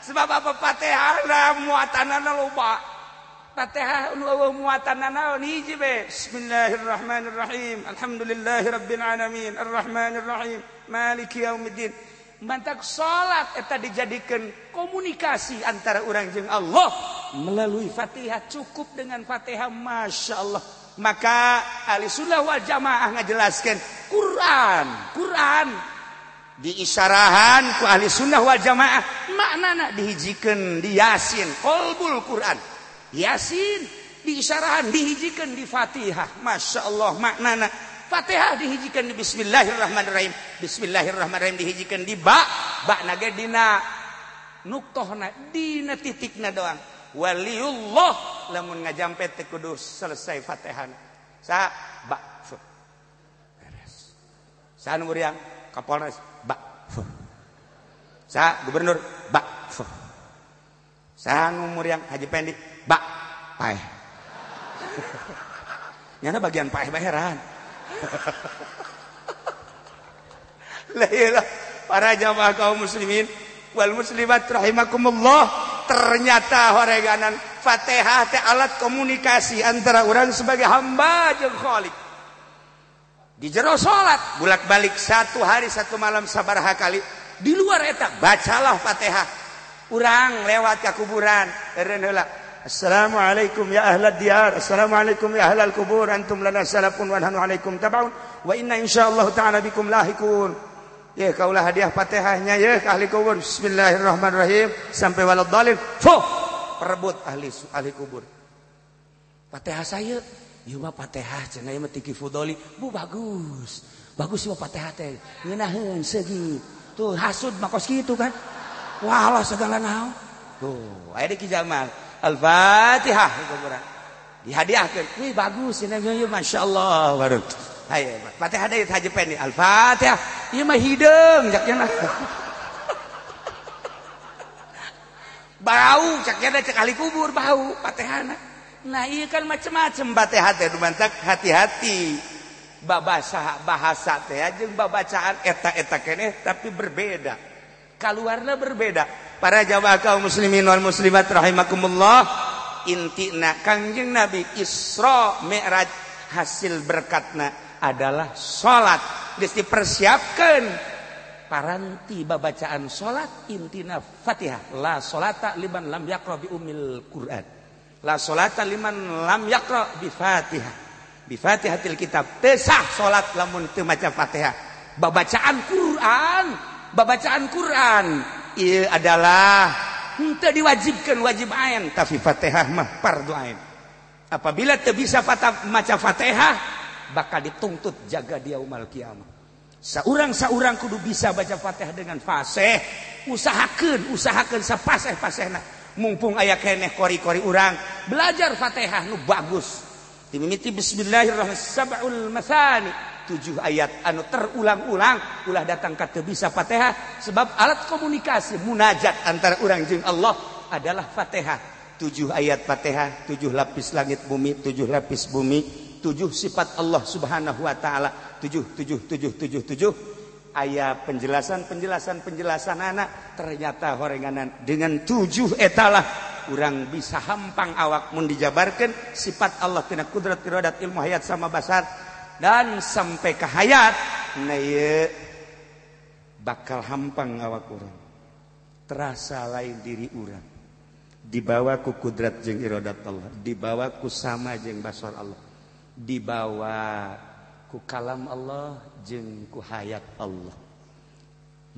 sebab apa Fatihah lah muatanana loba. Bismillahirrahmanirrahim. Alhamdulillahirrahmanirrahim Malikiyaumidin mantap salat eta dijadikan komunikasi antara orang jeung Allah. Melalui Fatihah cukup dengan Fatihah Masya Allah. Maka ahli sunnah wal jamaah ngajelaskan Quran Quran. Diisyarahan ku ahli sunnah wal jamaah maknana dihijikan diyasin kolbul Quran. Yasin diisarahan dihijikan di Fatihah. Masya Allah maknana Fatihah dihijikan di Bismillahirrahmanirrahim. Bismillahirrahmanirrahim dihijikan di ba ba naga dina. Nuktohna dina titikna doang. Waliullah lamun ngajampe teh kudu selesai Fatihah sa ba fu beres. Sa nu muriang Kapolres ba fu sa gubernur ba fu sa nu muriang Haji Pendi ba paeh. Nyana bagian paeh baheran. Lah iyalah para jamaah kaum muslimin wal muslimat rahimakumullah ternyata horeganan Fatihah teh alat komunikasi antara orang sebagai hamba jeung Khalik. Di jero salat bulak-balik satu hari satu malam sabaraha kali di luar eta bacalah Fatihah. Urang lewat ke kuburan. Assalamualaikum ya يا أهل Assalamualaikum ya عليكم kubur. Antum lana salafun wa nahnu alaikum عليكم Wa inna إن ta'ala bikum تعالى بكم Ya kaulah hadiah fatihahnya ya ke ahli kubur. Bismillahirrahmanirrahim. Sampai walad dalil fuh perebut ahli ahli kubur. Fatihah saya? Ieu mah Fatihah cenah ieu mah tiki fudoli. Bu bagus. Bagus ieu Fatihah teh. Ngeunaheun segi. Tuh hasud makos kitu kan. Walah segala naon. Tuh aya di Jamal. Al-Fatihah dihadiahkan. Wih bagus ini. Masya Allah baru ayo Fatihah dari Haji Pendi Al-Fatihah. Iya mah hidung jaknya bau caknya ada cekali kubur bau Fatihah nah iya kan macam-macam Fatihah teh dumantak hati-hati. Bahasa bahasa teh jeung babacaan eta-eta keneh tapi berbeda. Keluarnya berbeda para jamaah kaum muslimin wal muslimat rahimakumullah intina kangjeng nabi Isra Mi'raj hasil berkatna adalah salat geus dipersiapkan. Paranti babacaan salat intina Fatihah. La salata liman lam yaqra bi umil Quran. La salata liman lam yaqra bi Fatihah. Bi Fatihatil kitab. Tesah salat lamun teu maca Fatihah. Babacaan Quran. Babacaan Quran ieu adalah. Henteu diwajibkan wajib ain tapi Fatihah mah fardu ain apabila teu bisa fatah maca Fatihah bakal dituntut jaga dia umal kiamat seorang seorang kudu bisa baca Fatihah dengan fasih. Usahakan usahakan sepaseh-pasehna mumpung ayah keneh kori-kori orang belajar Fatihah nu bagus. Dimimiti bismillahirrahmanirrahim. Sab'ul masani tujuh ayat anu terulang-ulang. Ulah datang kata bisa Fatihah sebab alat komunikasi munajat antara orang jeung Allah adalah Fatihah. Tujuh ayat Fatihah tujuh lapis langit bumi tujuh lapis bumi tujuh sifat Allah subhanahu wa ta'ala. Tujuh tujuh tujuh tujuh tujuh. Ayat penjelasan penjelasan penjelasan anak ternyata horenganan. Dengan tujuh etalah orang bisa hampang awak mun dijabarkan sifat Allah tina kudrat iradat ilmu hayat sama basar dan sampai ke hayat naye bakal hampang awak orang terasa lain diri orang dibawa ku kudrat jeng iradat Allah. Dibawa ku sama jeng basar Allah. Dibawa ku kalam Allah jeng ku hayat Allah.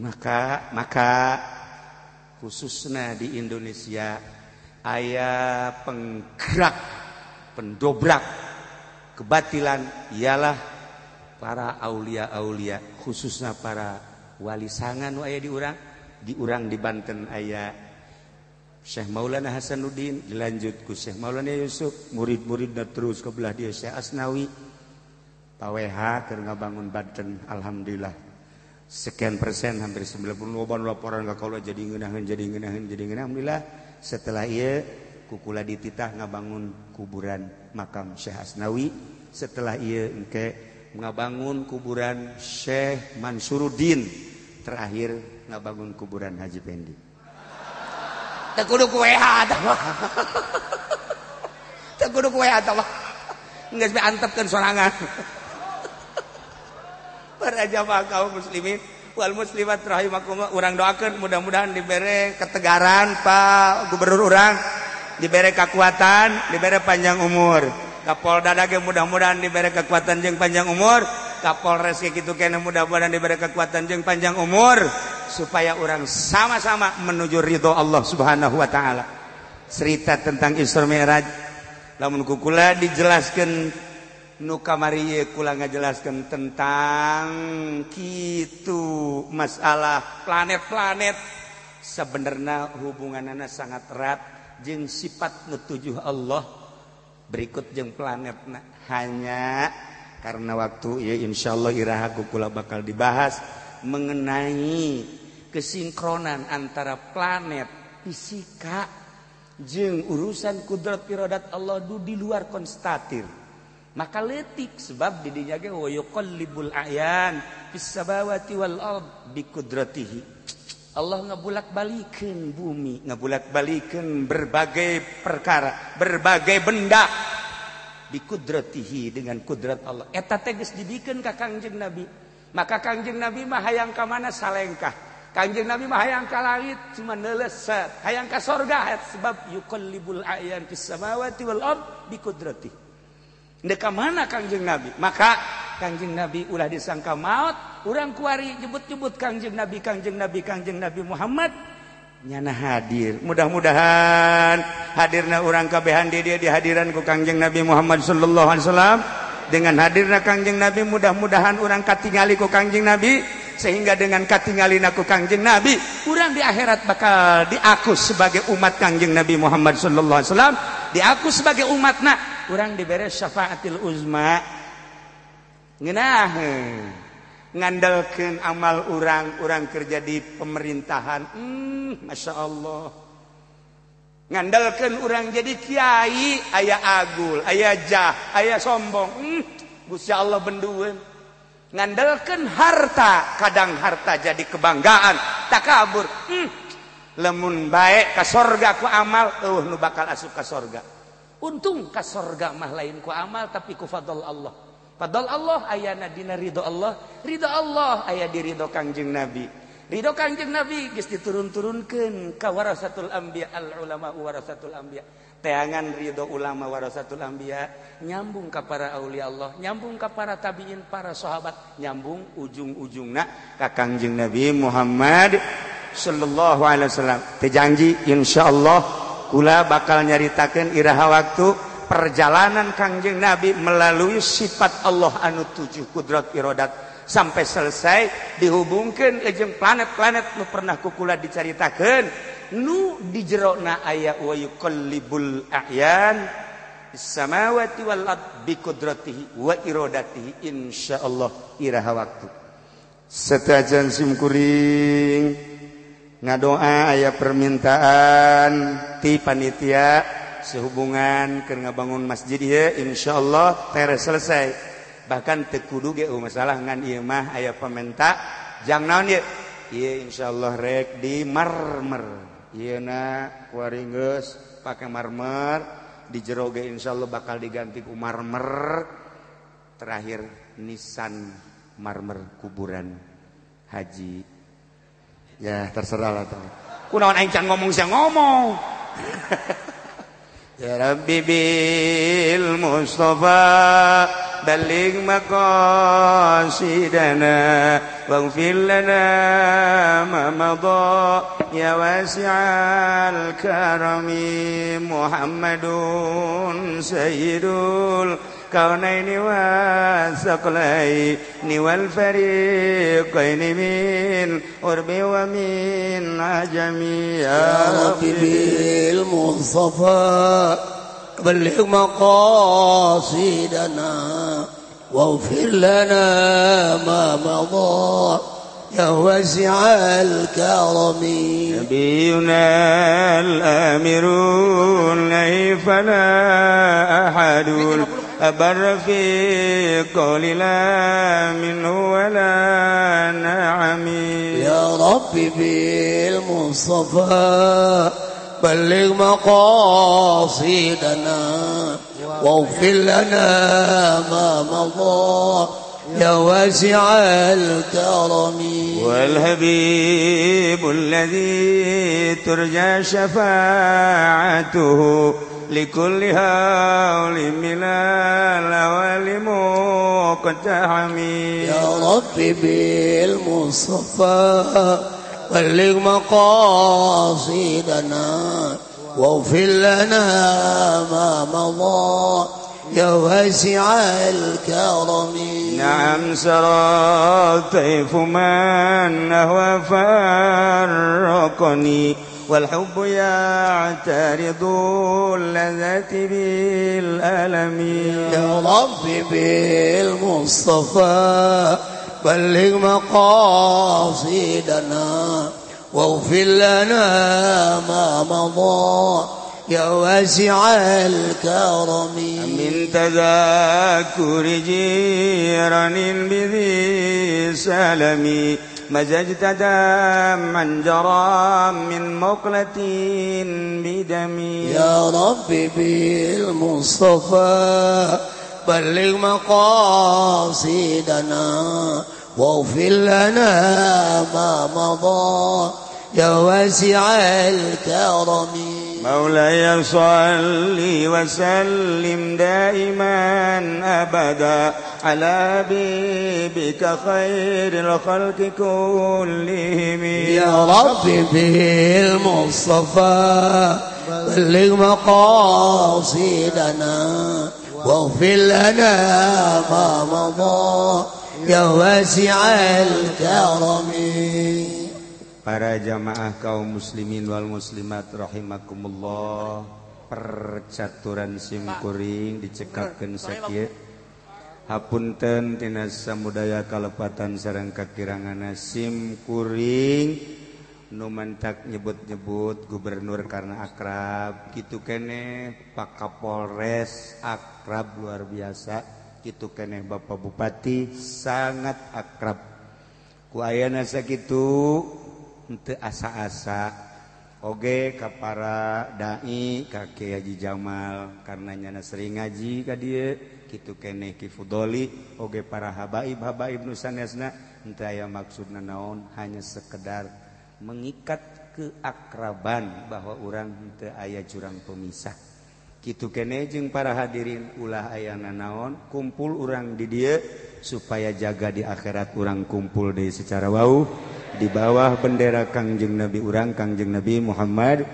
Maka maka khususnya di Indonesia ayah penggerak pendobrak kebatilan ialah para Aulia-aulia khususnya para wali sangan aya di urang. Di urang di Banten ayah Syekh Maulana Hasanuddin dilanjut ku Syekh Maulana Yusuf murid-murid terus ke belah dia Syekh Asnawi. Paweha karena bangun Banten Alhamdulillah. Sekian persen hampir 90 loban laporan ka kalau jadi ngenahin jadi ngenahin jadi ngenahin Alhamdulillah setelah ia kukula dititah ngabangun kuburan makam Syekh Asnawi. setelah ia engke ngabangun kuburan Syekh Mansuruddin terakhir ngabangun kuburan Haji Pendi. Tekudu kue ada tekudu kue ada nggak sampai antepkan sorangan. Para jamaah kaum muslimin wal muslimat rahimakumullah urang doakeun mudah-mudahan dibere ketegaran Pak Gubernur urang dibere kekuatan dibere panjang umur. Kapol dadage mudah-mudahan diberi kekuatan jeng panjang umur. Kapolres gitu kene mudah-mudahan diberi kekuatan jeng panjang umur supaya orang sama-sama menuju ridho Allah subhanahu wa ta'ala. Cerita tentang Isra Mi'raj lamun kukula dijelaskan nu kamari kula ngajelaskan tentang kitu masalah planet-planet. Sebenarnya hubunganana sangat erat jeng sifat nutujuh Allah berikut jeung planet nah, hanya karena waktu ya Insya Allah Iraha kukula bakal dibahas mengenai kesinkronan antara planet fisika jeng urusan kudrat pirodat Allah du di luar konstatir. Maka letik sebab didinya ge wa yuqallibul ayan fis samawati wal ard bi qudratihi Allah ngebulak balikin bumi. Ngebulak balikin berbagai perkara berbagai benda. Dikudratihi dengan kudrat Allah. Eta teges dibikin ka kangjeng Nabi. Maka kangjeng Nabi mah hayang ka mana salengkah? Kangjeng Nabi mah hayang ka langit cuma neleset hayang ka sorga sebab yuqallibul ayan fis samawati wal ard bikudratihi Deka mana Kangjeng Nabi? Maka Kangjeng Nabi ulah disangka maut, urang kuari jebut-jebut Kangjeng Nabi, Kangjeng Nabi, Kangjeng Nabi Muhammad nyana hadir. Mudah-mudahan hadirna urang kabehan di dia hadiran ku Kangjeng Nabi Muhammad sallallahu alaihi wasallam. Dengan hadirna Kangjeng Nabi mudah-mudahan urang katingali ku Kangjeng Nabi sehingga dengan katingalina ku Kangjeng Nabi, urang di akhirat bakal diaku sebagai umat Kangjeng Nabi Muhammad sallallahu alaihi wasallam, diaku sebagai umatna kurang diberes syafaatil Uzma. Ngenah ngandalkan amal orang-orang kerja di pemerintahan. Hmm, Masya Allah. Ngandalkan orang jadi Kyai ayah Agul ayah jah ayah sombong. Hmm, Gusti Allah benduen ngandalkan harta kadang harta jadi kebanggaan tak kabur hmm, lemun baik ke sorga ku amal uh nu bakal asup ke sorga. untung ke sorga mah lain ku amal tapi ku fadl Allah. Fadl Allah ayana dina ridho Allah. Ridho Allah ayah di ridho kangjeng Nabi. Ridho kangjeng Nabi geus diturun-turunkeun ka warasatul anbiya al ulama warasatul anbiya. Teangan ridho ulama warasatul anbiya nyambung ka para aulia Allah nyambung ka para tabiin para sahabat nyambung ujung-ujungna ka kangjeng Nabi Muhammad sallallahu alaihi wasallam. Tejanji insyaallah Kula bakal nyaritakan iraha waktu perjalanan Kangjeng Nabi melalui sifat Allah anu tujuh kudrat Irodat. Sampai selesai dihubungkan lejeng planet-planet nu pernah kukula diceritakan nu di jerona aya wayuqallibul a'yan samawati wal ard bi qudratihi wa iradatihi insyaallah iraha waktu. Setajan simkuring. ngadoa aya permintaan ti panitia sehubungan ke ngabangun masjid ya Insya Allah ter selesai. Bahkan tekudu ge masalah ngan ieu mah aya pamenta jang naon ye? Ieu insyaallah rek di marmer. Ieuna waringgeus pake marmer di jero ge insyaallah bakal diganti ku marmer. Terakhir nisan marmer kuburan haji ya terserah lah tuh kunaon aing can ngomong sia ngomong يا ربي بالمصطفى بلغ مقاصدنا واغفر لنا ما مضى يا واسع الكرم محمد سيد الكونين والثقلين والفريقين من قرب ومن عجم يا ربي بالمصطفى بلغ مقاصدنا واغفر لنا ما مضى يا واسع الكرم. نبينا الآمر ليس فلا أحد. أبر في قول لا منه ولا نعم. يا رب بالمصطفى بلغ مقاصدنا واغفر لنا ما مضى. يا واسع الكرم. والهبيب الذي ترجى شفاعته لكل هول من الأول مقتحم. يا رب بالمصطفى بلغ مقاصدنا واغفر لنا ما مضى. يا واسع الكرم. نعم سرى الطيف من هو فرقني والحب يعترض اللذات بالألم. يا رب بالمصطفى بلغ مقاصدنا واغفر لنا ما مضى. يا واسع الكرم. من تذاكر جيران بذي سلم مزجت دما جرى من مقلة بدمي يا رب بالمصطفى بلغ مقاصدنا واغفر لنا ما مضى. يا واسع الكرم. مولاي صل وسلم دائما أبدا على حبيبك خير الخلق كلهم. يا رب بالمصطفى بلغ مقاصدنا واغفر لنا ما مضى يا واسع الكرم. para jamaah kaum muslimin Wal muslimat rahimakumullah percaturan simkuring dicekapkan sakit. Hapunten tinasa samudaya kalepatan sarang kakirangan simkuring numantak nyebut-nyebut gubernur karena akrab. Gitu kene Pak Kapolres akrab luar biasa. Gitu kene Bapak Bupati sangat akrab. Ku ayana sakitu untuk asa-asa. Oge ka para Dai kakek Haji Jamal karenanya sering ngaji ka dia gitu kene kifudoli Oge para habaib habaib nusanesna entah aya maksudna naon? Hanya sekedar mengikat keakraban bahwa orang ente aya jurang pemisah. gitu kenejeng para hadirin ulah ayana naon? Kumpul orang di dia supaya jaga di akhirat orang kumpul di secara wau. Di bawah bendera Kangjeng Nabi orang Kangjeng Nabi Muhammad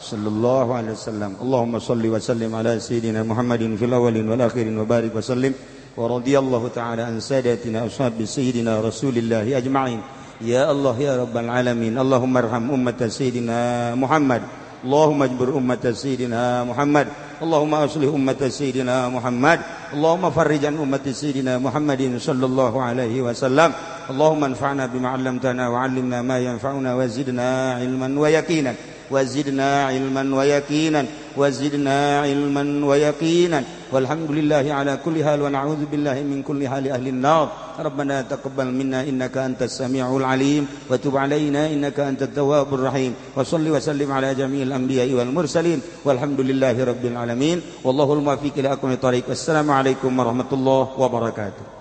sallallahu alaihi wasallam. Allahumma salli wa sallim ala sayyidina Muhammadin fil awalin wal akhirin wa barik wa sallim. Wa radiyallahu ta'ala an sadatina ashabi sayyidina Rasulillah ajma'in. Ya Allah ya rabbal alamin. Allahumma arham ummata sayyidina Muhammad. Allahumma ajbur ummata sayyidina Muhammad. اللهم أصلح أمة سيدنا محمد. اللهم فرج عن أمة سيدنا محمد صلى الله عليه وسلم. اللهم انفعنا بما علمتنا وعلمنا ما ينفعنا وزدنا علما ويقينا. وزدنا علما ويقينا. وزدنا علما ويقينا. والحمد لله على كل حال ونعوذ بالله من كل حال أهل النار. ربنا تقبل منا إنك أنت السميع العليم. وتب علينا إنك أنت التواب الرحيم. وصل وسلم على جميع الأنبياء والمرسلين. والحمد لله رب العالمين. والله الموفق إلى أكمل الطريق والسلام عليكم ورحمة الله وبركاته.